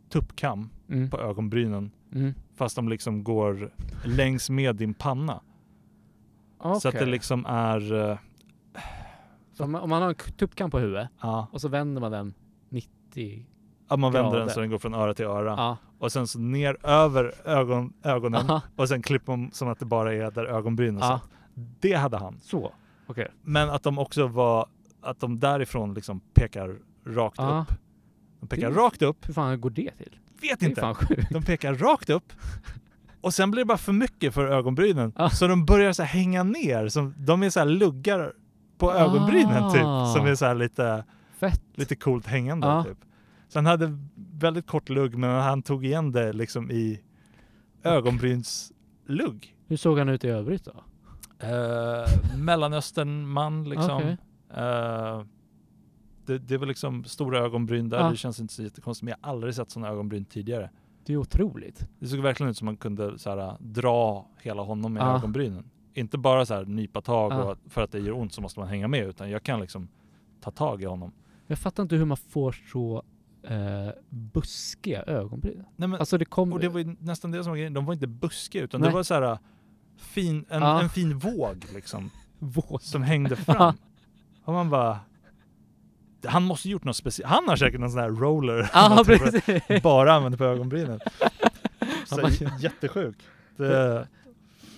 A: tuppkam
B: Mm.
A: på ögonbrynen.
B: Mm.
A: Fast de liksom går längs med din panna. Så att det liksom är,
B: Så om man, om man har en tuppkam på huvudet
A: ja,
B: och så vänder man den 90
A: ja, man vänder den
B: Grader.
A: så den går från öra till öra.
B: Ja.
A: Och sen så ner över ögon, ögonen
B: Aha.
A: och sen klipper man som att det bara är där ögonbrynen
B: Ja.
A: Det hade han.
B: Så. Okej.
A: Men att de också var, att de därifrån liksom pekar rakt
B: Ja.
A: upp. De pekar
B: Det-
A: rakt upp,
B: Hur fan går det till?
A: vet
B: Det
A: inte. De pekar rakt upp <laughs> och sen blir det bara för mycket för ögonbrynen.
B: Ja.
A: Så de börjar så hänga ner. Som, de är så här luggar på ögonbrynen typ.
B: Ah.
A: Som är så här lite,
B: Fett.
A: lite coolt hängande
B: Ja.
A: typ. Så han hade väldigt kort lugg men han tog igen det liksom i ögonbrynslugg.
B: Hur såg han ut i övrigt då?
A: Uh, Mellanösternman liksom.
B: Okej.
A: Eh, det, det var liksom stora ögonbryn där,
B: Ja.
A: det känns inte så jättekonstigt. Men jag har aldrig sett sådana ögonbryn tidigare.
B: Det är otroligt.
A: Det såg verkligen ut som man kunde så här, dra hela honom med
B: Ja.
A: ögonbrynen. Inte bara så här nypa tag
B: Ja.
A: och för att det gör ont så måste man hänga med utan jag kan liksom ta tag i honom.
B: Jag fattar inte hur man får så eh, buskiga ögonbryn.
A: Nej, men,
B: Alltså det kom...
A: och det var ju nästan det som var grejen, de var inte buskiga utan
B: Nej.
A: det var så här fin, en,
B: Ja.
A: en fin våg liksom <laughs>
B: våt.
A: som hängde fram. och man bara han måste gjort något speciellt. Han har säkert någon sån här roller.
B: Ja, <laughs>
A: för-
B: precis.
A: bara använder på ögonbrynen. <laughs> Så, jättesjuk. Det,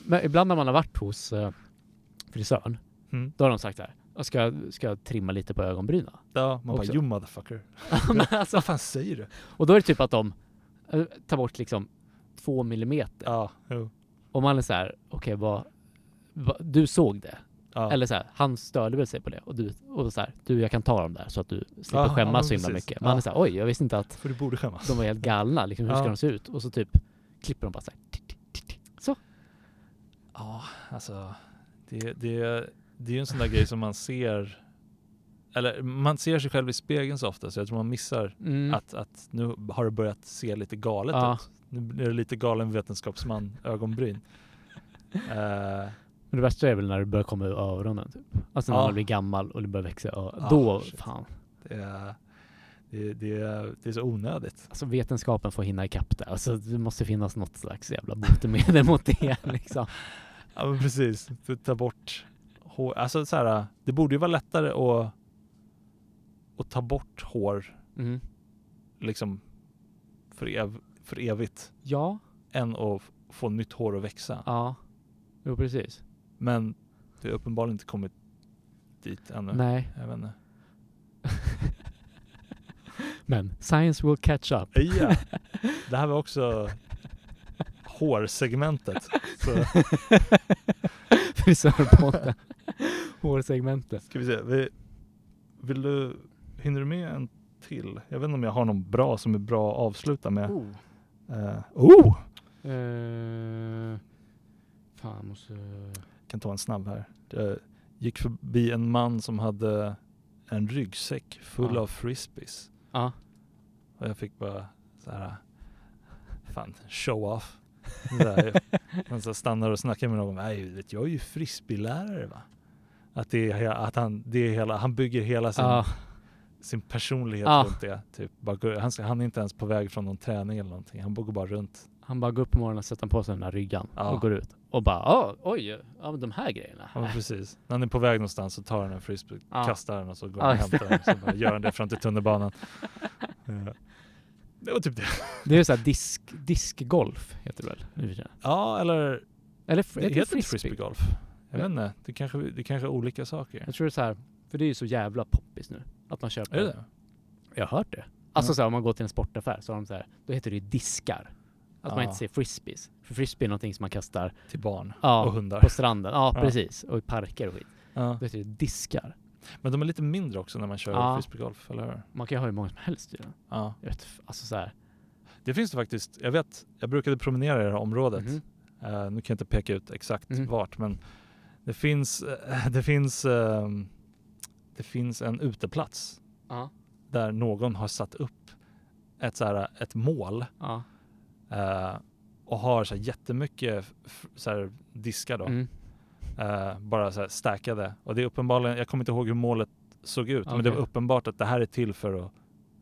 B: Men ibland när man har varit hos eh, frisören,
A: mm.
B: då har de sagt så här, "Jag ska, ska jag trimma lite på ögonbrynen?
A: ja, man bara
B: Också.
A: you motherfucker. <laughs> <laughs>
B: Alltså,
A: Vad fan säger du?
B: och då är det typ att de eh, tar bort liksom två millimeter.
A: Ja, jo.
B: Och man är så här, okej vad, vad, du såg det?
A: Ja.
B: Eller så här, han störde väl sig på det och du, och så här, du jag kan ta dem där så att du slipper
A: Ja, ja,
B: skämmas
A: men
B: så himla
A: precis.
B: mycket. Man
A: Ja.
B: är så här, oj jag visste inte att
A: För du borde skämmas.
B: de var helt galna, liksom, hur ska
A: Ja.
B: de se ut? Och så typ klipper de bara så här. Så.
A: Ja, alltså. Det, det, det är ju en sån där grej som man ser. Eller man ser sig själv i spegeln så ofta så jag tror man missar
B: Mm.
A: att, att nu har det börjat se lite galet
B: Ja.
A: ut. Nu blir det lite galen vetenskapsman ögonbryn. <laughs> Eh,
B: Men det värsta är väl när det börjar komma ur öronen typ. Alltså när
A: Ja.
B: man blir gammal och det börjar växa ö-
A: Ah,
B: Då,
A: shit.
B: fan.
A: det, är, det, det, är, det är så onödigt.
B: Alltså vetenskapen får hinna ikapp det. Alltså det måste finnas något slags jävla botemedel <laughs> mot det liksom.
A: Ja men precis, ta bort hår. Alltså så här, det borde ju vara lättare att, att ta bort hår
B: Mm.
A: liksom för, ev, för evigt
B: Ja,
A: än att få nytt hår att växa.
B: ja. Jo precis.
A: Men det har uppenbarligen inte kommit dit ännu.
B: Nej.
A: Jag vet inte. <laughs>
B: Men science will catch up.
A: Ja, det här var också <laughs> hårsegmentet. Så <laughs> <laughs>
B: Frisörpodden. Hårsegmentet. <laughs>
A: ska vi se. Vi, vill du, hinner du med en till? Jag vet inte om jag har någon bra som är bra att avsluta med.
B: Oh.
A: Eh, oh!
B: Eh, fan, jag måste...
A: kan ta en snabb här. Det gick förbi en man som hade en ryggsäck full
B: Ja.
A: av frisbees.
B: Ja.
A: Och jag fick bara så här, fan, show off. Här, Man så stannar och snackar med någon, nej jag är ju frisbeelärare va. Att, det är, att han, det är hela, han bygger hela sin,
B: Ja.
A: sin personlighet
B: Ja.
A: runt det. Typ, han, han är inte ens på väg från någon träning eller någonting, han går bara runt.
B: Han bara går upp på morgonen och sätter på sig den där ryggan
A: Ja.
B: och går ut. Och bara, "Ah, oj, ja de här grejerna.
A: Ja, precis. När han är på väg någonstans så tar han en frisbee, kastar den och så går han och hämtar den. Så bara gör han det fram till tunnelbanan. <laughs> Ja. Det var typ det. <laughs>
B: Det är ju såhär disk, diskgolf heter det väl?
A: Ja, eller
B: Eller
A: det
B: heter det
A: heter
B: frisbee?
A: frisbeegolf. Jag
B: Ja.
A: vet inte, det kanske, det kanske är olika saker.
B: Jag tror det är så här, för det är ju så jävla poppis nu. Att man köper...
A: Är det det?
B: Jag har hört det. Alltså
A: Ja.
B: så här, om man går till en sportaffär så har de så här, då heter det ju diskar. Att man
A: Ja.
B: inte säger frisbees. För frisbee är någonting som man kastar
A: Till barn
B: ja,
A: och hundar.
B: på stranden. Ja,
A: Ja.
B: precis. Och i parker och skit.
A: Ja.
B: Då heter det diskar.
A: Men de är lite mindre också när man kör
B: Ja.
A: frisbeegolf, eller hur?
B: Man kan ju ha hur många som helst den.
A: Ja.
B: Jag vet, alltså så här.
A: Det finns det faktiskt. Jag vet, jag brukade promenera i det här området.
B: Mhm.
A: Eh, nu kan jag inte peka ut exakt
B: Mhm.
A: vart, men det finns, eh, det finns, ehm, det finns en uteplats
B: Ja.
A: där någon har satt upp ett, så här, ett mål
B: Ja.
A: eh, och har så här jättemycket så här, diskar då.
B: Mm.
A: Eh, bara så här stackade. Och det är uppenbarligen, jag kommer inte ihåg hur målet såg ut, men det var uppenbart att det här är till för att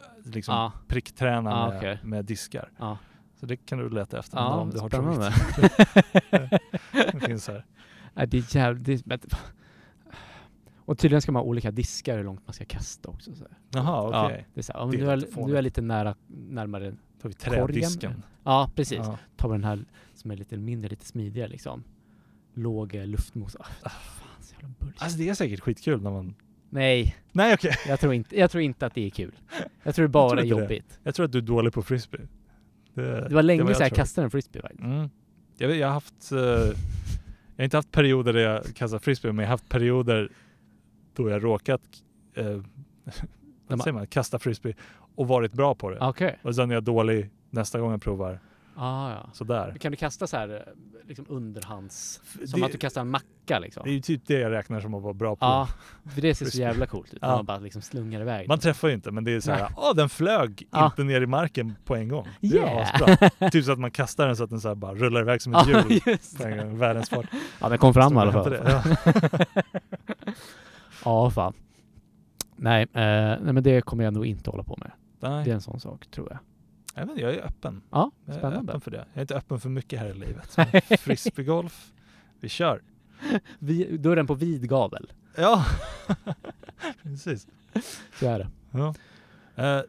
A: eh, liksom
B: Ja.
A: prickträna
B: Ah,
A: med,
B: okej.
A: med diskar.
B: Ja.
A: Så det kan du leta efter
B: Ja,
A: om du har
B: spännande. <laughs>
A: det finns här.
B: Nej, det är jävligt... Och tydligen ska man ha olika diskar hur långt man ska kasta också. Så.
A: Jaha, okej.
B: Ja, det är så här, ja,
A: Det
B: men
A: är
B: nu, är,
A: lite
B: nära, närmare...
A: Har vi
B: Korgen. Ja, precis.
A: Ja.
B: tar vi den här som är lite mindre, lite smidigare liksom. Låg luftmos. Ah, fan, så jävla bullshit.
A: Alltså det är säkert skitkul när man...
B: Nej,
A: Nej okej.
B: jag tror, inte, jag tror inte att det är kul. Jag tror det bara
A: tror
B: är
A: inte det.
B: jobbigt.
A: Jag tror att du är dålig på frisbee.
B: Det var länge
A: vad jag
B: sedan jag kastade en frisbee faktiskt.
A: Mm. Jag, jag har haft... eh, jag har inte haft perioder där jag kastar frisbee, men jag har haft perioder då jag råkat <laughs>
B: man-
A: vad säger man, kasta frisbee och varit bra på det.
B: Okej.
A: Och sen är jag dålig nästa gång jag provar.
B: Ah, ja.
A: Sådär.
B: Kan du kasta så här liksom underhands... Som
A: det,
B: att du kastar en macka liksom?
A: det är ju typ det jag räknar som att vara bra på.
B: Ja, för det ser så jävla coolt ut.
A: Ja.
B: Man bara liksom slungar iväg.
A: Man träffar ju inte, men det är så här,
B: Nej.
A: åh den flög
B: Ja.
A: inte ner i marken på en gång. Det är
B: Yeah!
A: asbra. Typ så att man kastar den så att den så här bara rullar iväg som ett
B: Ja,
A: hjul.
B: just
A: på en gång. Världens fart.
B: Ja, den kom fram i alla fall.
A: det. <laughs>
B: Ja, fan. Nej, eh, nej, men det kommer jag nog inte hålla på med.
A: Ja.
B: Det är
A: Nej,
B: en sån sak, tror jag.
A: Jag, vet, jag är öppen.
B: Ja,
A: Jag är
B: spännande.
A: öppen för det. Jag är inte öppen för mycket här i livet. <laughs> Frisbeegolf, vi kör. <laughs>
B: Vi, den på vid gavel.
A: Ja, <laughs> precis.
B: Så är det.
A: Ja. Eh,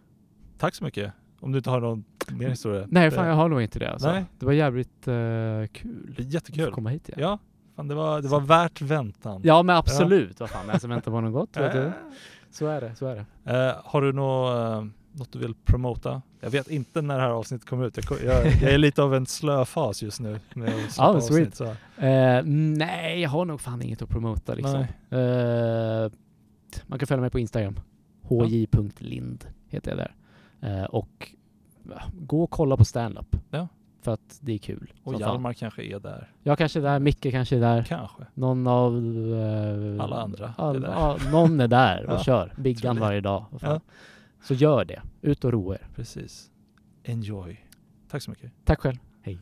A: tack så mycket. Om du inte har någon mer historia.
B: Nej, fan
A: Det-
B: jag har nog inte det alltså.
A: Nej.
B: Det var jävligt eh,
A: Det
B: kul
A: är
B: att
A: jättekul.
B: komma hit igen.
A: Ja, fan, det, var, det var värt väntan.
B: Ja, men absolut. Vad fan, jag som väntar på något gott. Vet
A: Eh,
B: du. Så är det, så är det.
A: Eh, har du nå, eh, något du vill promota? Jag vet inte när det här avsnittet kommer ut. Jag, jag, jag är lite av en slö fas just nu. Med <laughs>
B: sweet.
A: avsnitt, så.
B: Eh, nej, jag har nog fan inget att promota liksom. Eh, man kan följa mig på Instagram. hj.lind heter jag där. Eh, och gå och kolla på standup.
A: Ja.
B: För att det är kul.
A: Och
B: fan.
A: Hjalmar kanske är där.
B: Jag kanske är där, Micke kanske är där.
A: Kanske.
B: Någon av...
A: Alla andra är
B: all,
A: där.
B: Ja, någon är där och <laughs>
A: Ja,
B: kör. Biggan varje dag.
A: Ja.
B: Så gör det. Ut och roa er.
A: Precis. Enjoy. Tack så mycket.
B: Tack själv.
A: Hej.